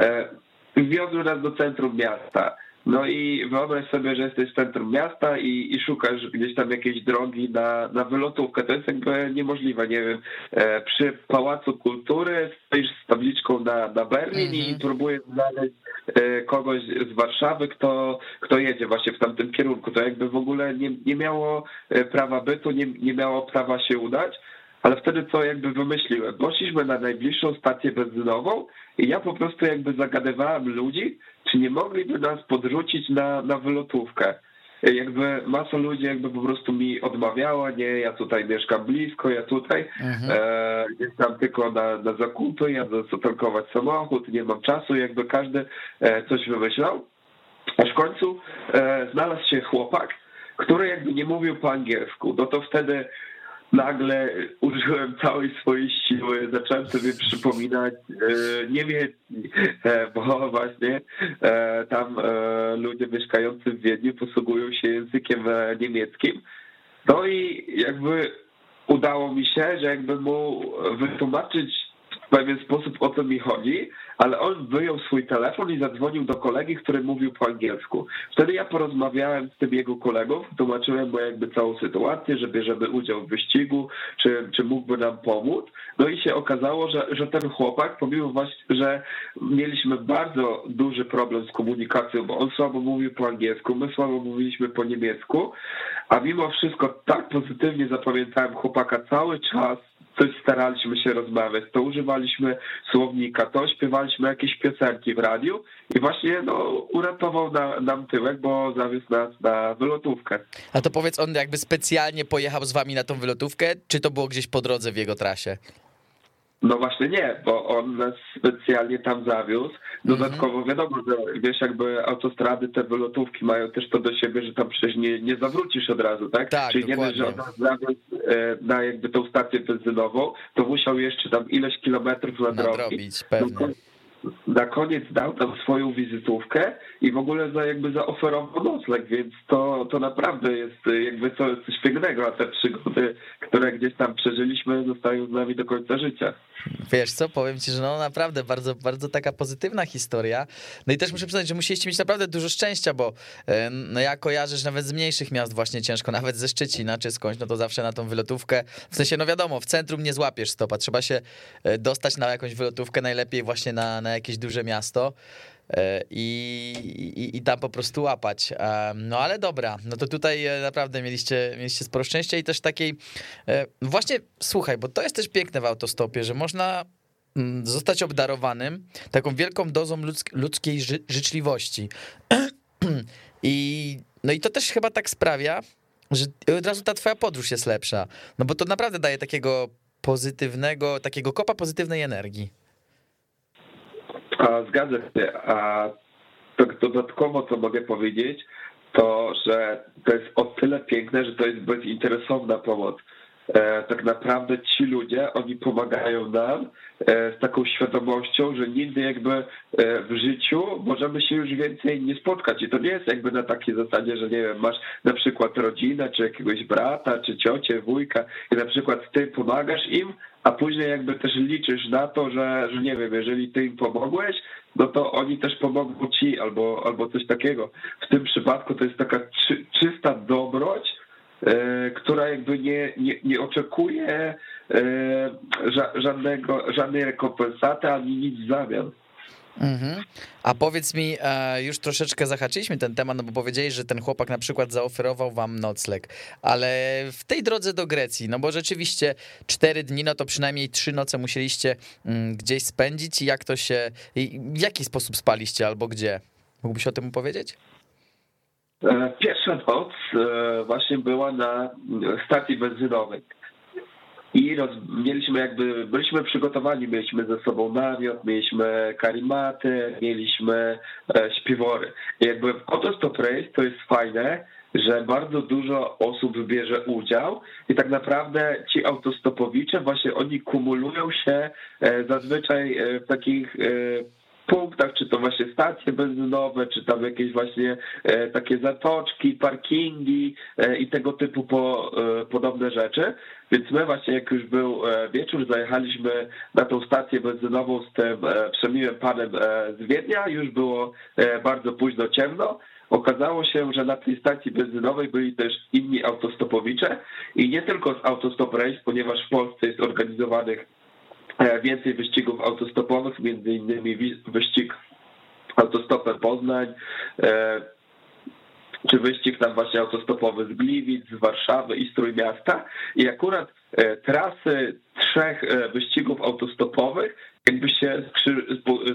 e, wiozły nas do centrum miasta. No i wyobraź sobie, że jesteś w centrum miasta i, i szukasz gdzieś tam jakiejś drogi na, na wylotówkę. To jest jakby niemożliwe, nie wiem, e, przy Pałacu Kultury stoisz z tabliczką na, na Berlin i Mhm. próbujesz znaleźć e, kogoś z Warszawy, kto, kto jedzie właśnie w tamtym kierunku. To jakby w ogóle nie, nie miało prawa bytu, nie, nie miało prawa się udać. Ale wtedy co jakby wymyśliłem? Poszliśmy na najbliższą stację benzynową i ja po prostu jakby zagadywałem ludzi, czy nie mogliby nas podrzucić na, na wylotówkę. Jakby masa ludzi jakby po prostu mi odmawiała, nie, ja tutaj mieszkam blisko, ja tutaj Mhm. e, tam tylko na, na zakupy, ja zatankować samochód, nie mam czasu, jakby każdy e, coś wymyślał. Aż w końcu e, znalazł się chłopak, który jakby nie mówił po angielsku. No to wtedy nagle użyłem całej swojej siły, zacząłem sobie przypominać e, niemiecki, e, bo właśnie e, tam e, ludzie mieszkający w Wiedniu posługują się językiem niemieckim. No i jakby udało mi się, że jakby mu wytłumaczyć w pewien sposób o co mi chodzi, ale on wyjął swój telefon i zadzwonił do kolegi, który mówił po angielsku. Wtedy ja porozmawiałem z tym jego kolegą, tłumaczyłem mu jakby całą sytuację, że bierzemy udział w wyścigu, czy, czy mógłby nam pomóc. No i się okazało, że, że ten chłopak, pomimo właśnie, że mieliśmy bardzo duży problem z komunikacją, bo on słabo mówił po angielsku, my słabo mówiliśmy po niemiecku, a mimo wszystko tak pozytywnie zapamiętałem chłopaka cały czas, coś staraliśmy się rozmawiać, to używaliśmy słownika, to śpiewaliśmy jakieś piosenki w radiu i właśnie no, uratował na, nam tyłek, bo zawiózł nas na wylotówkę. A to powiedz, on jakby specjalnie pojechał z wami na tą wylotówkę, czy to było gdzieś po drodze w jego trasie? No właśnie nie, bo on nas specjalnie tam zawiózł. Dodatkowo wiadomo, że wiesz, jakby autostrady, te wylotówki mają też to do siebie, że tam przecież nie, nie zawrócisz od razu, tak? Tak, Czyli nie dość, że on dokładnie. nas zawiózł e, na jakby tą stację benzynową, to musiał jeszcze tam ileś kilometrów nadrobić. Nadrobić, pewnie. Na koniec dał tam swoją wizytówkę i w ogóle za jakby zaoferował nocleg, więc to, to naprawdę jest e, jakby coś, coś pięknego, a te przygody, które gdzieś tam przeżyliśmy, zostają z nami do końca życia. Wiesz co, powiem ci, że no naprawdę bardzo, bardzo taka pozytywna historia. No i też muszę przyznać, że musieliście mieć naprawdę dużo szczęścia, bo e, no ja kojarzę, że nawet z mniejszych miast właśnie ciężko, nawet ze Szczecina czy skądś, no to zawsze na tą wylotówkę, w sensie no wiadomo, w centrum nie złapiesz stopa, trzeba się e, dostać na jakąś wylotówkę, najlepiej właśnie na, na jakieś duże miasto. e, I, i, I tam po prostu łapać. No ale dobra, no to tutaj e, naprawdę mieliście, mieliście sporo szczęścia i też takiej. e, Właśnie słuchaj, bo to jest też piękne w autostopie, że można mm, zostać obdarowanym taką wielką dozą ludzk- ludzkiej ży- życzliwości. I, no i to też chyba tak sprawia, że od razu ta twoja podróż jest lepsza. No bo to naprawdę daje takiego pozytywnego, takiego kopa pozytywnej energii. A, zgadza się. A dodatkowo, co mogę powiedzieć, to, że to jest o tyle piękne, że to jest bezinteresowna pomoc. E, tak naprawdę ci ludzie, oni pomagają nam e, z taką świadomością, że nigdy jakby e, w życiu możemy się już więcej nie spotkać. I to nie jest jakby na takiej zasadzie, że nie wiem, masz na przykład rodzinę, czy jakiegoś brata, czy ciocię, wujka i na przykład ty pomagasz im, a później jakby też liczysz na to, że, że nie wiem, jeżeli ty im pomogłeś, no to oni też pomogą ci albo, albo coś takiego. W tym przypadku to jest taka czy, czysta dobroć, która jakby nie, nie, nie oczekuje e, ża- żadnego, żadnej rekompensaty ani nic w zamian. Mhm. A powiedz mi, e, już troszeczkę zahaczyliśmy ten temat, no bo powiedziałeś, że ten chłopak na przykład zaoferował wam nocleg, ale w tej drodze do Grecji, no bo rzeczywiście cztery dni, no to przynajmniej trzy noce musieliście mm, gdzieś spędzić i jak to się, w jaki sposób spaliście albo gdzie? Mógłbyś o tym powiedzieć? E, Pierwsza noc e, właśnie była na stacji benzynowej. I roz, mieliśmy jakby, byliśmy przygotowani, mieliśmy ze sobą namiot, mieliśmy karimaty, mieliśmy e, śpiwory. I jakby Autostop Race to jest fajne, że bardzo dużo osób bierze udział i tak naprawdę ci autostopowicze właśnie oni kumulują się zazwyczaj w takich punktach, czy to właśnie stacje benzynowe, czy tam jakieś właśnie e, takie zatoczki, parkingi e, i tego typu po, e, podobne rzeczy. Więc my właśnie jak już był wieczór, zajechaliśmy na tą stację benzynową z tym przemiłym panem z Wiednia, już było bardzo późno ciemno, okazało się, że na tej stacji benzynowej byli też inni autostopowicze. I nie tylko z Autostop Race, ponieważ w Polsce jest organizowanych więcej wyścigów autostopowych, między innymi wyścig autostopem Poznań, e, czy wyścig tam właśnie autostopowy z Gliwic, z Warszawy i z Trójmiasta. I akurat e, trasy trzech wyścigów autostopowych jakby się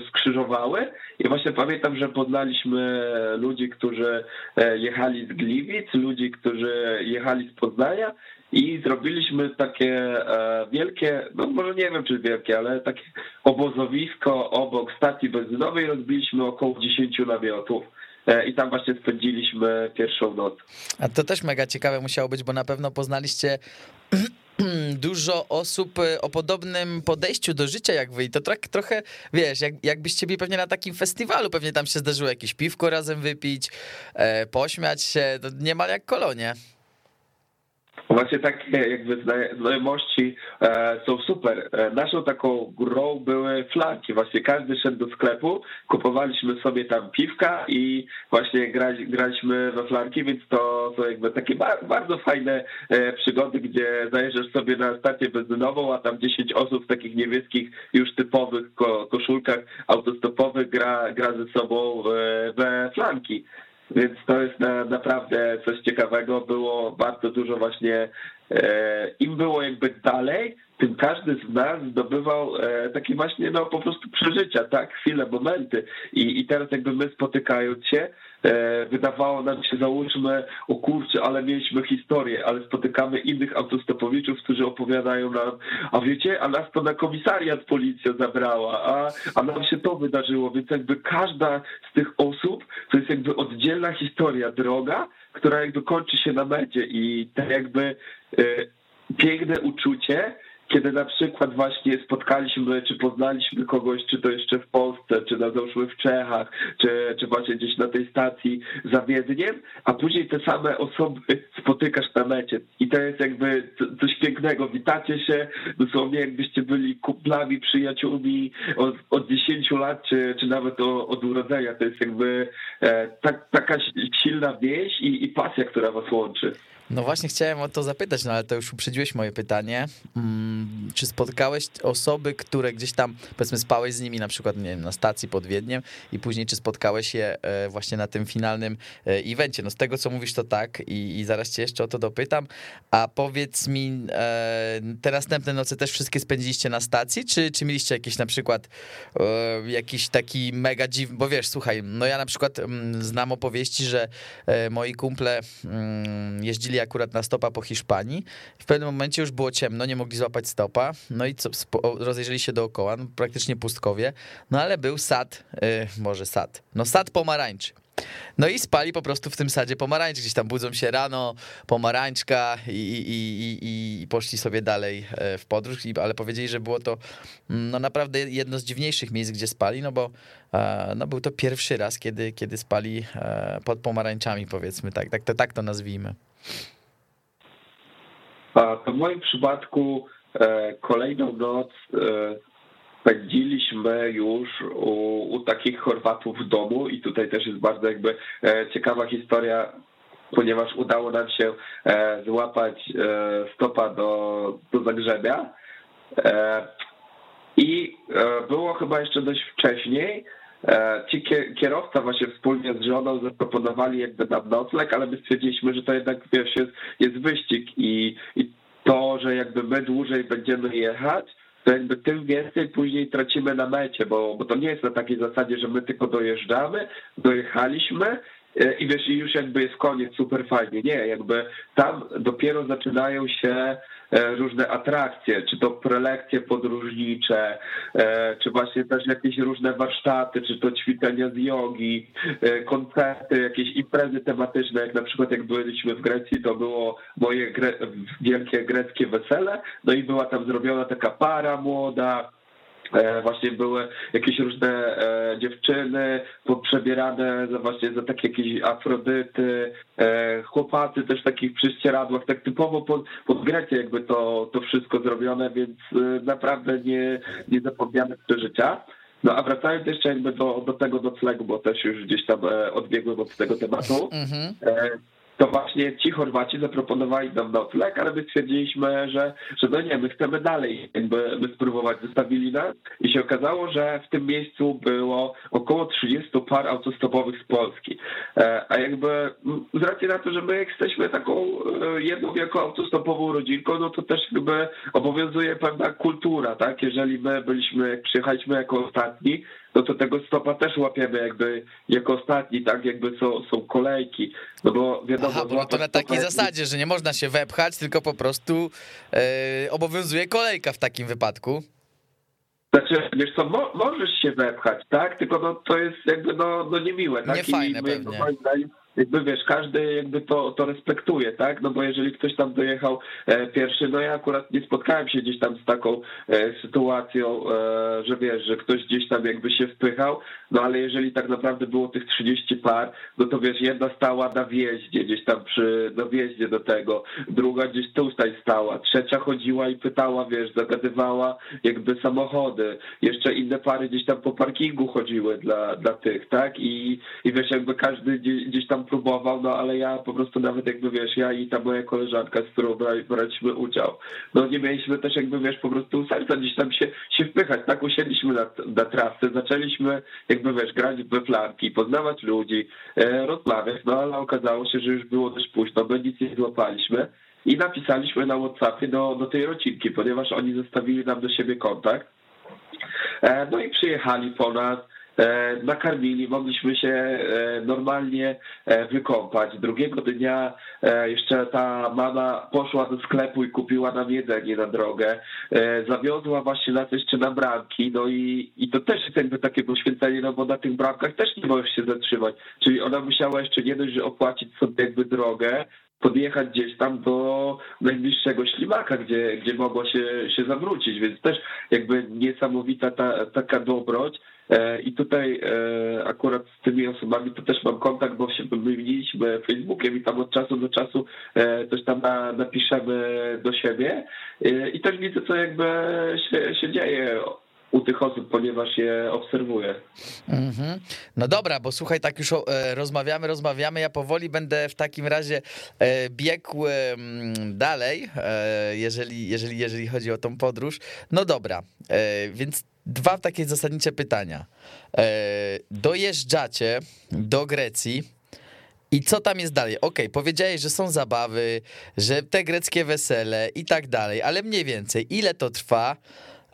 skrzyżowały. I właśnie pamiętam, że poznaliśmy ludzi, którzy e, jechali z Gliwic, ludzi, którzy jechali z Poznania i zrobiliśmy takie e, wielkie, no może nie wiem czy wielkie, ale takie obozowisko obok stacji benzynowej rozbiliśmy około 10 namiotów e, i tam właśnie spędziliśmy pierwszą noc. A to też mega ciekawe musiało być, bo na pewno poznaliście dużo osób e, o podobnym podejściu do życia jak wy i to tak trochę, wiesz, jak, jakbyście byli pewnie na takim festiwalu, pewnie tam się zdarzyło jakieś piwko razem wypić, e, pośmiać się, to niemal jak kolonie. Właśnie takie jakby znajomości e, są super. E, naszą taką grą były flanki. Właśnie każdy szedł do sklepu, kupowaliśmy sobie tam piwka i właśnie grali, graliśmy we flanki, więc to są jakby takie bardzo fajne e, przygody, gdzie zajeżdżasz sobie na stację benzynową, a tam 10 osób w takich niebieskich już typowych koszulkach autostopowych gra, gra ze sobą we flanki. Więc to jest na, naprawdę coś ciekawego. Było bardzo dużo właśnie, e, im było jakby dalej, tym każdy z nas zdobywał e, takie właśnie no po prostu przeżycia, tak, chwile, momenty. I, i teraz jakby my spotykając się, wydawało nam się, załóżmy, o kurczę, ale mieliśmy historię, ale spotykamy innych autostopowiczów, którzy opowiadają nam, a wiecie, a nas to na komisariat policja zabrała, a, a nam się to wydarzyło, więc jakby każda z tych osób to jest jakby oddzielna historia, droga, która jakby kończy się na mecie i tak jakby e, piękne uczucie, kiedy na przykład właśnie spotkaliśmy, czy poznaliśmy kogoś, czy to jeszcze w Polsce, czy na załóżmy w Czechach, czy, czy właśnie gdzieś na tej stacji za Wiedniem, a później te same osoby spotykasz na mecie. I to jest jakby coś pięknego. Witacie się dosłownie jakbyście byli kuplami, przyjaciółmi od, od 10 lat, czy, czy nawet o, od urodzenia. To jest jakby e, tak, taka silna więź i, i pasja, która was łączy. No właśnie chciałem o to zapytać, no ale to już uprzedziłeś moje pytanie. Mm, czy spotkałeś osoby, które gdzieś tam, powiedzmy, spałeś z nimi na przykład, nie wiem, na stacji pod Wiedniem i później czy spotkałeś je e, właśnie na tym finalnym e, evencie? No z tego, co mówisz, to tak i, i zaraz cię jeszcze o to dopytam. A powiedz mi, e, te następne noce też wszystkie spędziliście na stacji, czy, czy mieliście jakieś na przykład jakiś taki mega dziwny, bo wiesz, słuchaj, no ja na przykład mm, znam opowieści, że moi kumple mm, jeździli akurat na stopa po Hiszpanii. W pewnym momencie już było ciemno, nie mogli złapać stopa. No i co, rozejrzeli się dookoła, no praktycznie pustkowie. No ale był sad, yy, może sad, no sad pomarańczy. No i spali po prostu w tym sadzie pomarańczy. Gdzieś tam budzą się rano, pomarańczka i, i, i, i poszli sobie dalej e, w podróż, ale powiedzieli, że było to mm, no naprawdę jedno z dziwniejszych miejsc, gdzie spali, no bo e, no był to pierwszy raz, kiedy, kiedy spali e, pod pomarańczami, powiedzmy tak, tak, to, tak to nazwijmy. A w moim przypadku kolejną noc e, spędziliśmy już u, u takich Chorwatów w domu i tutaj też jest bardzo jakby e, ciekawa historia, ponieważ udało nam się złapać stopa do, do Zagrzebia. I było chyba jeszcze dość wcześniej, Ci kierowca właśnie wspólnie z żoną zaproponowali jakby nam nocleg, ale my stwierdziliśmy, że to jednak wiesz, jest, jest wyścig i, i to, że jakby my dłużej będziemy jechać, to jakby tym więcej później tracimy na mecie, bo, bo to nie jest na takiej zasadzie, że my tylko dojeżdżamy, dojechaliśmy i wiesz, i już jakby jest koniec, super fajnie. Nie, jakby tam dopiero zaczynają się E, różne atrakcje, czy to prelekcje podróżnicze, e, czy właśnie też jakieś różne warsztaty, czy to ćwiczenia z jogi, e, koncerty, jakieś imprezy tematyczne, jak na przykład jak byliśmy w Grecji, to było moje gre wielkie greckie wesele, no i była tam zrobiona taka para młoda, E, właśnie były jakieś różne e, dziewczyny poprzebierane za właśnie za takie jakieś afrodyty, e, chłopacy też w takich prześcieradłach, tak typowo pod, pod Grecję jakby to, to wszystko zrobione, więc naprawdę nie, niezapomniane przeżycia. No a wracając jeszcze jakby do, do tego noclegu, bo też już gdzieś tam odbiegłem od tego tematu, mhm to właśnie ci Chorwaci zaproponowali nam nocleg, ale my stwierdziliśmy, że, że no nie, my chcemy dalej jakby my spróbować, zostawili nas i się okazało, że w tym miejscu było około 30 par autostopowych z Polski. E, a jakby z racji na to, że my jesteśmy taką e, jedną wielką autostopową rodzinką, no to też jakby obowiązuje pewna kultura, tak? Jeżeli my byliśmy, przyjechaliśmy jako ostatni, no to tego stopa też łapiemy jakby jako ostatni, tak jakby są, są kolejki, no bo wiadomo... Aha, bo to na takiej zasadzie, że nie można się wepchać, tylko po prostu e, obowiązuje kolejka w takim wypadku. Znaczy, wiesz co, mo możesz się wepchać, tak? Tylko no, to jest jakby no, no niemiłe. Tak? Niefajne pewnie. No, jakby wiesz, każdy jakby to, to respektuje, tak? No bo jeżeli ktoś tam dojechał e, pierwszy, no ja akurat nie spotkałem się gdzieś tam z taką e, sytuacją, e, że wiesz, że ktoś gdzieś tam jakby się wpychał, no ale jeżeli tak naprawdę było tych 30 par, no to wiesz, jedna stała na wjeździe, gdzieś tam przy, na wjeździe do tego, druga gdzieś tutaj stała, trzecia chodziła i pytała, wiesz, zagadywała jakby samochody, jeszcze inne pary gdzieś tam po parkingu chodziły dla, dla tych, tak? I, i wiesz, jakby każdy gdzieś tam próbował, no ale ja po prostu nawet jakby wiesz, ja i ta moja koleżanka, z którą braliśmy udział, no nie mieliśmy też jakby wiesz, po prostu serca gdzieś tam się, się wpychać, tak usiedliśmy na, na trasce, zaczęliśmy jakby wiesz, grać we flanki, poznawać ludzi, e, rozmawiać, no ale okazało się, że już było dość późno, my nic nie złapaliśmy i napisaliśmy na Whatsappie do, do tej rodzinki, ponieważ oni zostawili nam do siebie kontakt. E, no i przyjechali po nas, nakarmili, mogliśmy się e, normalnie e, wykąpać. Drugiego dnia jeszcze ta mama poszła do sklepu i kupiła nam jedzenie na drogę. Zawiozła właśnie nas jeszcze na bramki, no i, i to też jest jakby takie poświęcenie, no bo na tych bramkach też nie możesz się zatrzymać. Czyli ona musiała jeszcze nie dość, że opłacić sobie jakby drogę, podjechać gdzieś tam do najbliższego ślimaka, gdzie, gdzie mogła się, się zawrócić, więc też jakby niesamowita ta, taka dobroć. E, I tutaj e, akurat z tymi osobami to też mam kontakt, bo się wymieniliśmy Facebookiem i tam od czasu do czasu e, coś tam napiszemy do siebie i też widzę, co jakby się, się dzieje u tych osób, ponieważ je obserwuję. Mm -hmm. No dobra, bo słuchaj, tak już rozmawiamy, rozmawiamy. Ja powoli będę w takim razie biegł dalej, jeżeli, jeżeli, jeżeli chodzi o tą podróż. No dobra, więc dwa takie zasadnicze pytania. E, dojeżdżacie do Grecji. I co tam jest dalej? Okej, okay, powiedziałeś, że są zabawy, że te greckie wesele i tak dalej, ale mniej więcej, ile to trwa?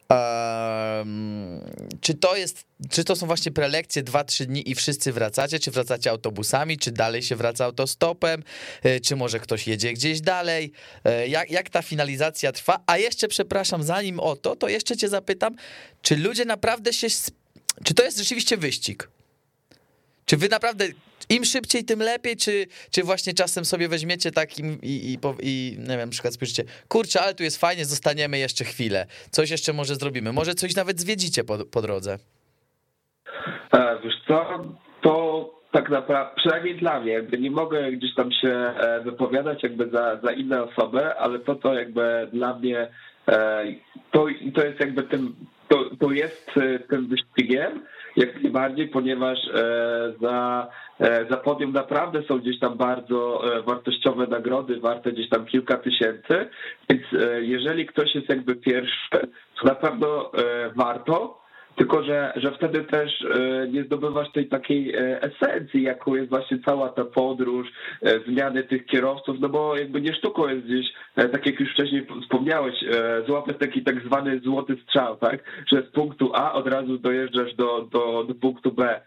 Um, czy to jest, czy to są właśnie prelekcje 2-3 dni i wszyscy wracacie, czy wracacie autobusami, czy dalej się wraca autostopem, e, czy może ktoś jedzie gdzieś dalej, e, jak, jak ta finalizacja trwa, a jeszcze przepraszam, zanim o to, to jeszcze cię zapytam, czy ludzie naprawdę się, czy to jest rzeczywiście wyścig? Czy wy naprawdę im szybciej, tym lepiej, czy, czy właśnie czasem sobie weźmiecie takim i, i, i nie wiem, na przykład spojrzycie, kurczę, ale tu jest fajnie, zostaniemy jeszcze chwilę, coś jeszcze może zrobimy, może coś nawet zwiedzicie po, po drodze. E, wiesz co, to tak naprawdę, przynajmniej dla mnie, jakby nie mogę gdzieś tam się e, wypowiadać jakby za, za inne osoby, ale to, to jakby dla mnie, e, to, to jest jakby tym, to, to jest tym wyścigiem, jak najbardziej, ponieważ za E, za podium naprawdę są gdzieś tam bardzo e, wartościowe nagrody, warte gdzieś tam kilka tysięcy, więc e, jeżeli ktoś jest jakby pierwszy, to na pewno warto, tylko że, że wtedy też nie zdobywasz tej takiej esencji, jaką jest właśnie cała ta podróż, zmiany tych kierowców, no bo jakby nie sztuką jest gdzieś, tak jak już wcześniej wspomniałeś, złapać taki tak zwany złoty strzał, tak, że z punktu A od razu dojeżdżasz do, do, do punktu B.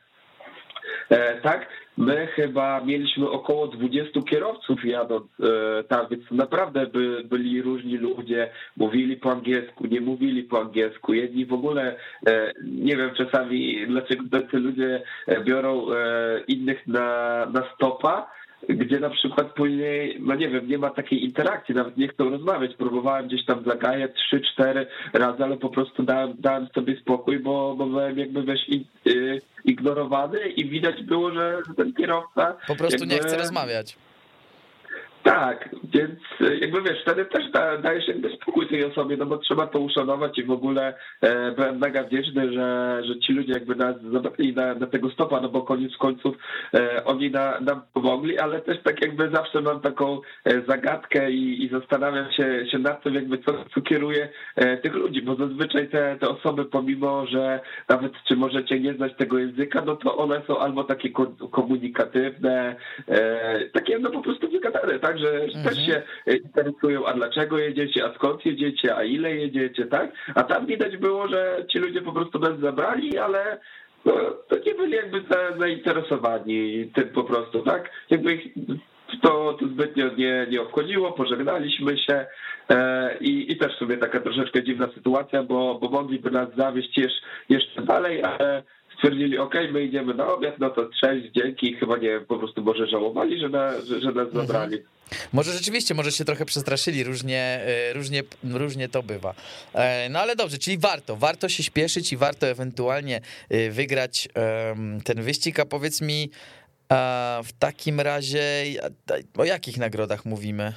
E, tak, my chyba mieliśmy około 20 kierowców jadąc e, tam, więc naprawdę by, byli różni ludzie, mówili po angielsku, nie mówili po angielsku, jedni w ogóle, e, nie wiem czasami dlaczego tacy ludzie biorą innych na, na stopa, gdzie na przykład później, no nie wiem, nie ma takiej interakcji, nawet nie chcą rozmawiać. Próbowałem gdzieś tam zagajać trzy, cztery razy, ale po prostu dałem, dałem sobie spokój, bo, bo byłem jakby wiesz, y, ignorowany i widać było, że ten kierowca... Po prostu jakby, nie chce rozmawiać. Tak, więc e, jakby wiesz, wtedy też da, dajesz jakby spokój tej osobie, no bo trzeba to uszanować i w ogóle e, byłem mega wdzięczny, że, że ci ludzie jakby nas zabrali na, na tego stopa, no bo koniec końców e, oni na, nam pomogli, ale też tak jakby zawsze mam taką e, zagadkę i, i zastanawiam się, się nad tym jakby co, co kieruje e, tych ludzi, bo zazwyczaj te, te osoby pomimo, że nawet czy możecie nie znać tego języka, no to one są albo takie komunikatywne, e, takie no po prostu wygadane, tak? Tak, że mhm. też się interesują, a dlaczego jedziecie, a skąd jedziecie, a ile jedziecie, tak? A tam widać było, że ci ludzie po prostu nas zabrali, ale no, to nie byli jakby zainteresowani tym po prostu, tak? Jakby ich to, to zbytnio nie, nie obchodziło, pożegnaliśmy się e, i, i też sobie taka troszeczkę dziwna sytuacja, bo, bo mogliby nas zawieść jeszcze, jeszcze dalej, ale stwierdzili, ok, my idziemy na obiad, no to cześć, dzięki, chyba nie, po prostu może żałowali, że, na, że, że nas mhm. zabrali. Może rzeczywiście, może się trochę przestraszyli, różnie, e, różnie, różnie to bywa. E, no ale dobrze, czyli warto, warto się śpieszyć i warto ewentualnie e, wygrać ten wyścig, a powiedz mi w takim razie o jakich nagrodach mówimy?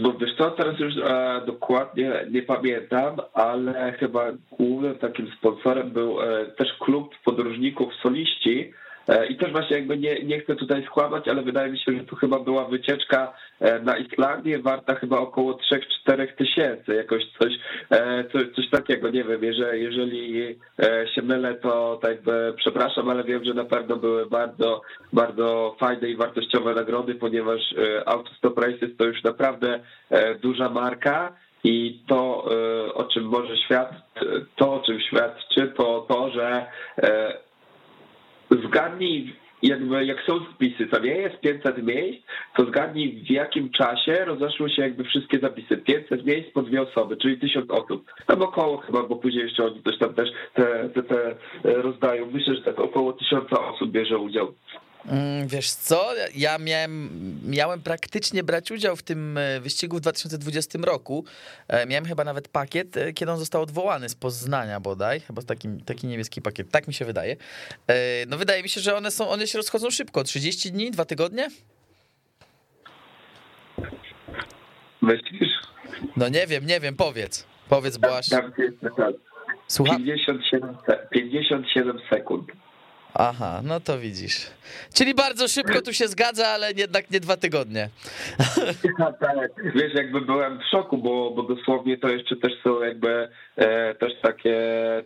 Bo wiesz co, teraz już e, dokładnie nie pamiętam, ale chyba głównym takim sponsorem był e, też klub podróżników soliści, I też właśnie jakby nie, nie chcę tutaj skłamać, ale wydaje mi się, że tu chyba była wycieczka e, na Islandię warta chyba około 3-4 tysięcy, jakoś coś, e, coś, coś takiego, nie wiem, jeżeli, jeżeli się mylę, to tak przepraszam, ale wiem, że na pewno były bardzo, bardzo fajne i wartościowe nagrody, ponieważ Autostop Races to już naprawdę duża marka i to, o czym może świadczyć, to o czym świadczy, to to, że zgadnij, jakby jak są spisy, to nie jest 500 miejsc, to zgadnij w jakim czasie rozeszły się jakby wszystkie zapisy. 500 miejsc po dwie osoby, czyli 1000 osób. Tam około chyba, bo później jeszcze oni coś tam też te, te, te rozdają. Myślę, że tak około 1000 osób bierze udział. Mm, wiesz co, ja miałem, miałem praktycznie brać udział w tym e, wyścigu w 2020 roku. E, miałem chyba nawet pakiet, e, kiedy on został odwołany z Poznania bodaj, chyba taki, taki niebieski pakiet, tak mi się wydaje. No wydaje mi się, że one są, one się rozchodzą szybko, 30 dni, dwa tygodnie? Myślisz? No nie wiem, nie wiem, powiedz. Powiedz, bo aż... Słucham? 57, 57 sekund. Aha, no to widzisz. Czyli bardzo szybko tu się zgadza, ale jednak nie dwa tygodnie. tak, wiesz, jakby byłem w szoku, bo, bo dosłownie to jeszcze też są jakby e, też takie,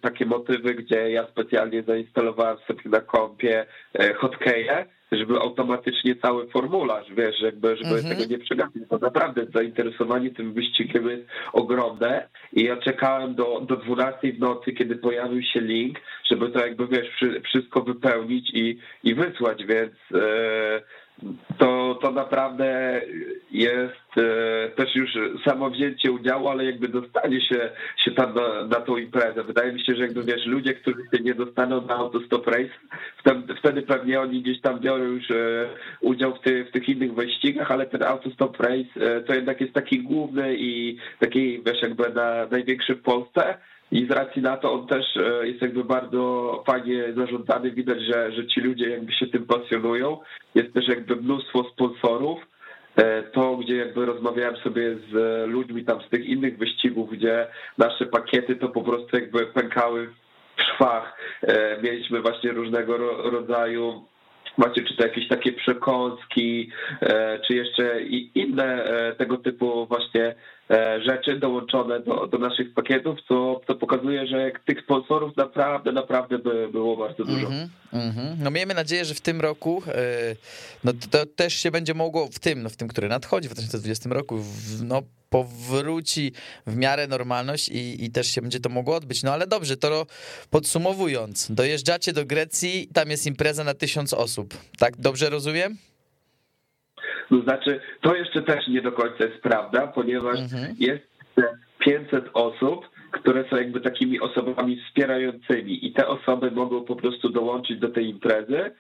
takie motywy, gdzie ja specjalnie zainstalowałem sobie na kompie e, hotkeje żeby automatycznie cały formularz, wiesz, jakby, żeby mhm. tego nie przegapić, bo naprawdę zainteresowanie tym wyścigiem jest ogromne i ja czekałem do, do 12 w nocy, kiedy pojawił się link, żeby to jakby, wiesz, wszystko wypełnić i, i wysłać, więc e, to, to naprawdę jest e, też już samo wzięcie udziału, ale jakby dostanie się, się tam na, na tą imprezę. Wydaje mi się, że jakby wiesz, ludzie, którzy się nie dostaną na Autostop Race, wtedy, wtedy pewnie oni gdzieś tam biorą już e, udział w, ty, w tych innych wyścigach, ale ten Autostop Race e, to jednak jest taki główny i taki, wiesz, jakby na, największy w Polsce i z racji na to on też e, jest jakby bardzo fajnie zarządzany. Widać, że, że ci ludzie jakby się tym pasjonują. Jest też jakby mnóstwo sponsorów. E, to, gdzie jakby rozmawiałem sobie z ludźmi tam z tych innych wyścigów, gdzie nasze pakiety to po prostu jakby pękały w szwach. E, mieliśmy właśnie różnego rodzaju macie czy to jakieś takie przekąski, czy jeszcze inne tego typu właśnie E, rzeczy dołączone do, do naszych pakietów, co, co pokazuje, że tych sponsorów naprawdę, naprawdę by było bardzo dużo. Mm -hmm, No miejmy nadzieję, że w tym roku e, no to też się będzie mogło, w tym, no w tym, który nadchodzi w 2020 roku, no powróci w miarę normalność i, i też się będzie to mogło odbyć. No ale dobrze, to podsumowując, dojeżdżacie do Grecji, tam jest impreza na tysiąc osób, tak dobrze rozumiem? To znaczy, to jeszcze też nie do końca jest prawda, ponieważ mhm. jest 500 osób, które są jakby takimi osobami wspierającymi i te osoby mogą po prostu dołączyć do tej imprezy,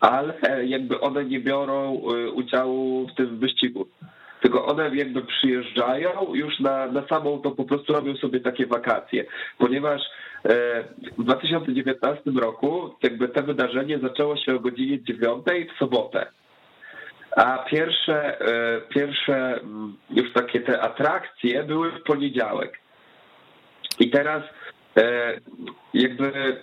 ale jakby one nie biorą y, udziału w tym wyścigu. Tylko one jakby przyjeżdżają już na, na samą to po prostu robią sobie takie wakacje, ponieważ e, w 2019 roku jakby to wydarzenie zaczęło się o godzinie 9 w sobotę. A pierwsze, e, pierwsze mm, już takie te atrakcje były w poniedziałek. I teraz e, jakby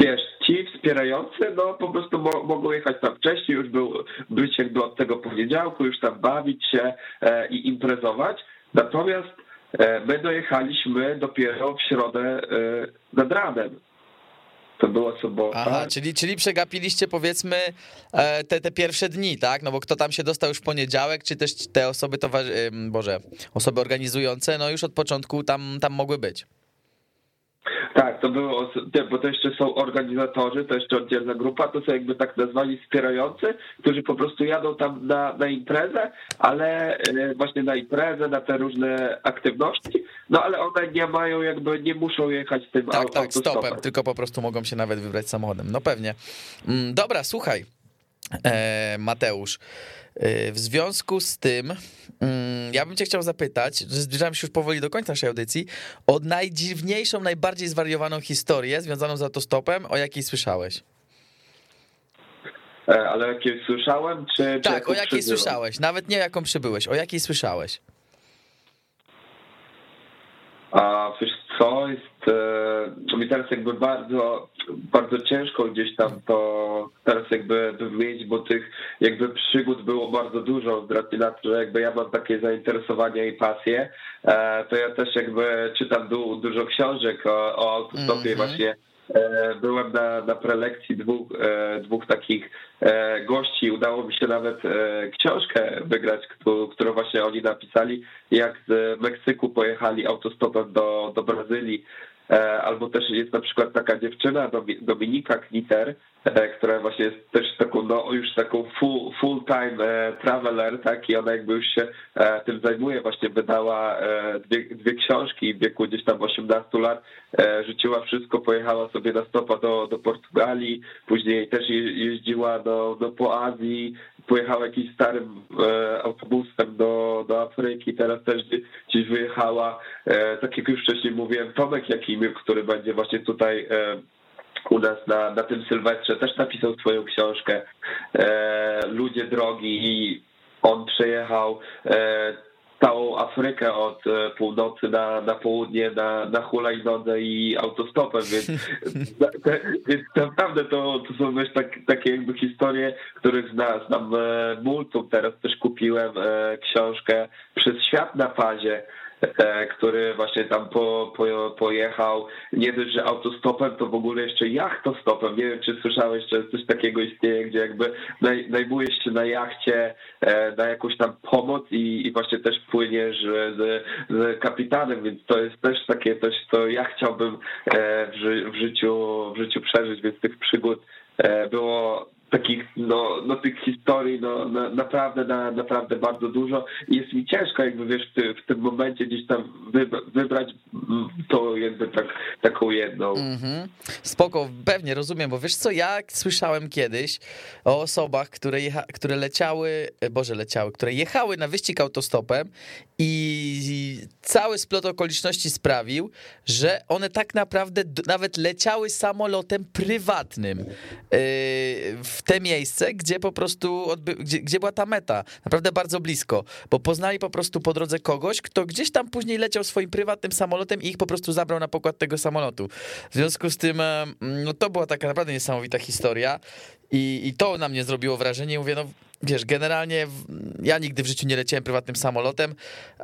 wiesz, ci wspierający, no po prostu mo mogą jechać tam wcześniej, już był, być jakby od tego poniedziałku, już tam bawić się e, i imprezować. Natomiast my dojechaliśmy dopiero w środę nad ranem. To była sobota. Aha, czyli, czyli przegapiliście powiedzmy e, te, te pierwsze dni, tak? No bo kto tam się dostał już w poniedziałek, czy też te osoby towarzy... Boże, osoby organizujące, no już od początku tam, tam mogły być. Tak, to było, bo to jeszcze są organizatorzy, to jeszcze oddzielna grupa, to są jakby tak nazwani wspierający, którzy po prostu jadą tam na, na imprezę, ale e, właśnie na imprezę, na te różne aktywności, no ale one nie mają jakby, nie muszą jechać tym Tak, tak, stopem, tylko po prostu mogą się nawet wybrać samochodem, no pewnie. Mm, dobra, słuchaj, e, Mateusz, e, w związku z tym Mm, ja bym cię chciał zapytać, że zbliżamy się już powoli do końca naszej audycji, o najdziwniejszą, najbardziej zwariowaną historię związaną z autostopem, o jakiej słyszałeś? E, ale jakiej słyszałem, czy... Tak, czy o jakiej przybyłem? słyszałeś, nawet nie jaką przybyłeś, o jakiej słyszałeś? A wiesz co, jest e, mi teraz jakby bardzo, bardzo ciężko gdzieś tam to teraz jakby wymienić, bo tych jakby przygód było bardzo dużo z racji na to, że jakby ja mam takie zainteresowania i pasje, e, to ja też jakby czytam du, dużo książek o, o autostopie mm -hmm. właśnie byłem na, na prelekcji dwóch, e, dwóch takich e, gości. Udało mi się nawet książkę wygrać, którą właśnie oni napisali, jak z Meksyku pojechali autostopem do, do Brazylii. Albo też jest na przykład taka dziewczyna, Dominika Kniter, która właśnie jest też taką, no już taką full, full time traveler, tak, i ona jakby już się tym zajmuje, właśnie wydała dwie, dwie książki w wieku gdzieś tam 18 lat, rzuciła wszystko, pojechała sobie na stopa do, do Portugalii, później też jeździła do, do po Azji, pojechała jakimś starym e, autobusem do, do Afryki, teraz też gdzieś wyjechała, e, tak jak już wcześniej mówiłem, Tomek Jakimiuk, który będzie właśnie tutaj e, u nas na, na tym Sylwestrze, też napisał swoją książkę e, Ludzie drogi i on przejechał e, całą Afrykę od północy na, na południe na, na hulajnodze i autostopem, więc, więc naprawdę to, to są też tak, takie jakby historie, których zna, znam multum. Teraz też kupiłem książkę Przez świat na fazie który właśnie tam po, po, pojechał nie dość, że autostopem, to w ogóle jeszcze jachtostopem. Nie wiem, czy słyszałeś, że coś takiego istnieje, gdzie jakby naj, najmujesz się na jachcie e, na jakąś tam pomoc i, i właśnie też płyniesz z, z kapitanem, więc to jest też takie coś, co ja chciałbym e, w, w, życiu, w życiu przeżyć, więc tych przygód było takich, no, no tych historii, no, na, naprawdę, na, naprawdę bardzo dużo i jest mi ciężko jakby, wiesz, w, w tym momencie gdzieś tam wybrać to jakby tak, taką jedną. Mm-hmm. Spoko, pewnie, rozumiem, bo wiesz co, ja słyszałem kiedyś o osobach, które, które leciały, e, Boże, leciały, które jechały na wyścig autostopem i cały splot okoliczności sprawił, że one tak naprawdę nawet leciały samolotem prywatnym yy, w te miejsce, gdzie po prostu, gdzie, gdzie była ta meta, naprawdę bardzo blisko, bo poznali po prostu po drodze kogoś, kto gdzieś tam później leciał swoim prywatnym samolotem i ich po prostu zabrał na pokład tego samolotu. W związku z tym, no to była taka naprawdę niesamowita historia i, i to na mnie zrobiło wrażenie. Mówię, no wiesz, generalnie ja nigdy w życiu nie leciałem prywatnym samolotem.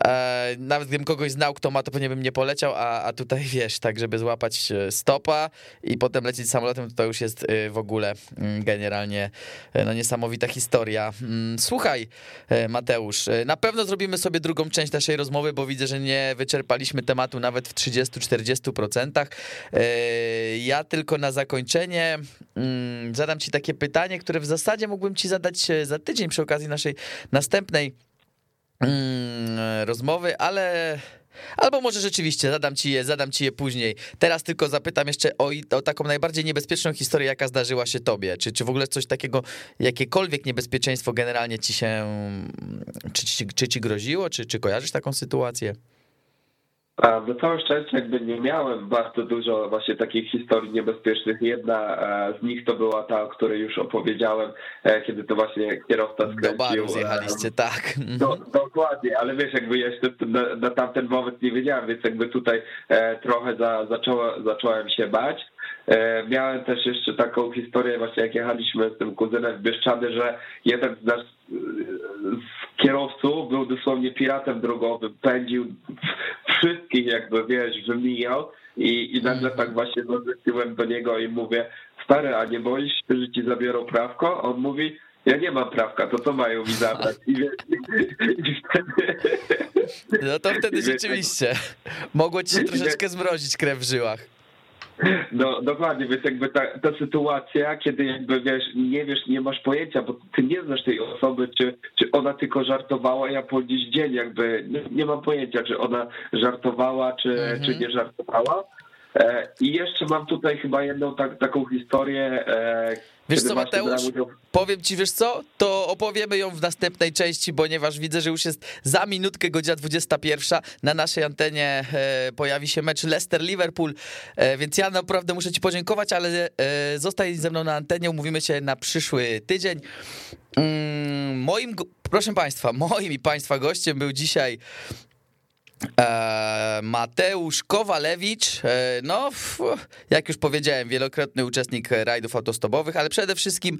E, nawet gdybym kogoś znał, kto ma, to pewnie bym nie poleciał, a, a tutaj wiesz, tak, żeby złapać e, stopa i potem lecieć samolotem, to, już jest e, w ogóle mm, generalnie no, niesamowita historia. Mm, słuchaj, Mateusz, na pewno zrobimy sobie drugą część naszej rozmowy, bo widzę, że nie wyczerpaliśmy tematu nawet w 30-40%. Ja tylko na zakończenie mm, zadam ci takie pytanie, które w zasadzie mógłbym ci zadać za tydzień przy okazji naszej następnej mm, rozmowy, ale... Albo może rzeczywiście zadam ci je, zadam ci je później. Teraz tylko zapytam jeszcze o, o, taką najbardziej niebezpieczną historię, jaka zdarzyła się tobie. Czy, czy w ogóle coś takiego, jakiekolwiek niebezpieczeństwo generalnie ci się, czy, czy, czy ci groziło, czy, czy kojarzysz taką sytuację? Na całe szczęście jakby nie miałem bardzo dużo właśnie takich historii niebezpiecznych. Jedna e, z nich to była ta, o której już opowiedziałem, e, kiedy to właśnie kierowca Do skręcił. baru e, zjechaliście, tak. Do, dokładnie, ale wiesz, jakby jeszcze na, na tamten moment nie wiedziałem, więc jakby tutaj trochę za, zaczęło, zacząłem się bać. Miałem też jeszcze taką historię, właśnie jak jechaliśmy z tym kuzynem w Bieszczady, że jeden z nas kierowców był dosłownie piratem drogowym, pędził wszystkich jakby, wiesz, wymijał i, i nagle tak właśnie zwróciłem do niego i mówię, stary, a nie boisz się, że ci zabiorą prawko? On mówi, ja nie mam prawka, to co mają mi zabrać? I, i wtedy... No to wtedy rzeczywiście mogło ci się troszeczkę zmrozić krew w żyłach. No dokładnie, więc jakby ta, ta sytuacja, kiedy jakby wiesz, nie wiesz, nie masz pojęcia, bo ty nie znasz tej osoby, czy, czy ona tylko żartowała, ja po dziś dzień jakby nie, nie mam pojęcia, czy ona żartowała, czy, Mhm. czy nie żartowała. E, I jeszcze mam tutaj chyba jedną tak, taką historię. Wiesz co, Mateusz? Powiem ci, wiesz co, to opowiemy ją w następnej części, ponieważ widzę, że już jest za minutkę godzina 21. Na naszej antenie e, pojawi się mecz Leicester-Liverpool, e, więc ja naprawdę muszę ci podziękować, ale e, zostań ze mną na antenie, umówimy się na przyszły tydzień. Mm, moim, proszę państwa, moim i państwa gościem był dzisiaj Mateusz Kowalewicz, e, no jak już powiedziałem, wielokrotny uczestnik rajdów autostopowych, ale przede wszystkim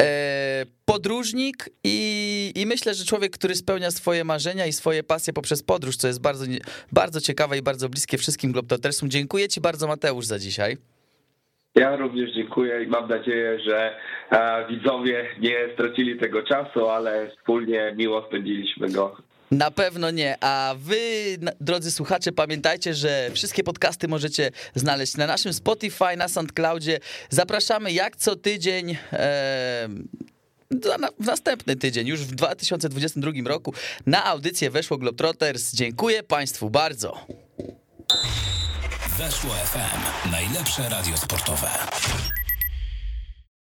e, podróżnik i, i myślę, że człowiek, który spełnia swoje marzenia i swoje pasje poprzez podróż, co jest bardzo, bardzo ciekawe i bardzo bliskie wszystkim Globtotersom. Dziękuję ci bardzo Mateusz za dzisiaj. Ja również dziękuję i mam nadzieję, że e, widzowie nie stracili tego czasu, ale wspólnie miło spędziliśmy go. Na pewno nie, a wy, drodzy słuchacze, pamiętajcie, że wszystkie podcasty możecie znaleźć na naszym Spotify, na SoundCloudzie. Zapraszamy jak co tydzień. E, w następny tydzień, już w 2022 roku, na audycję weszło Globetrotters. Dziękuję Państwu bardzo. Weszło FM. Najlepsze radio sportowe.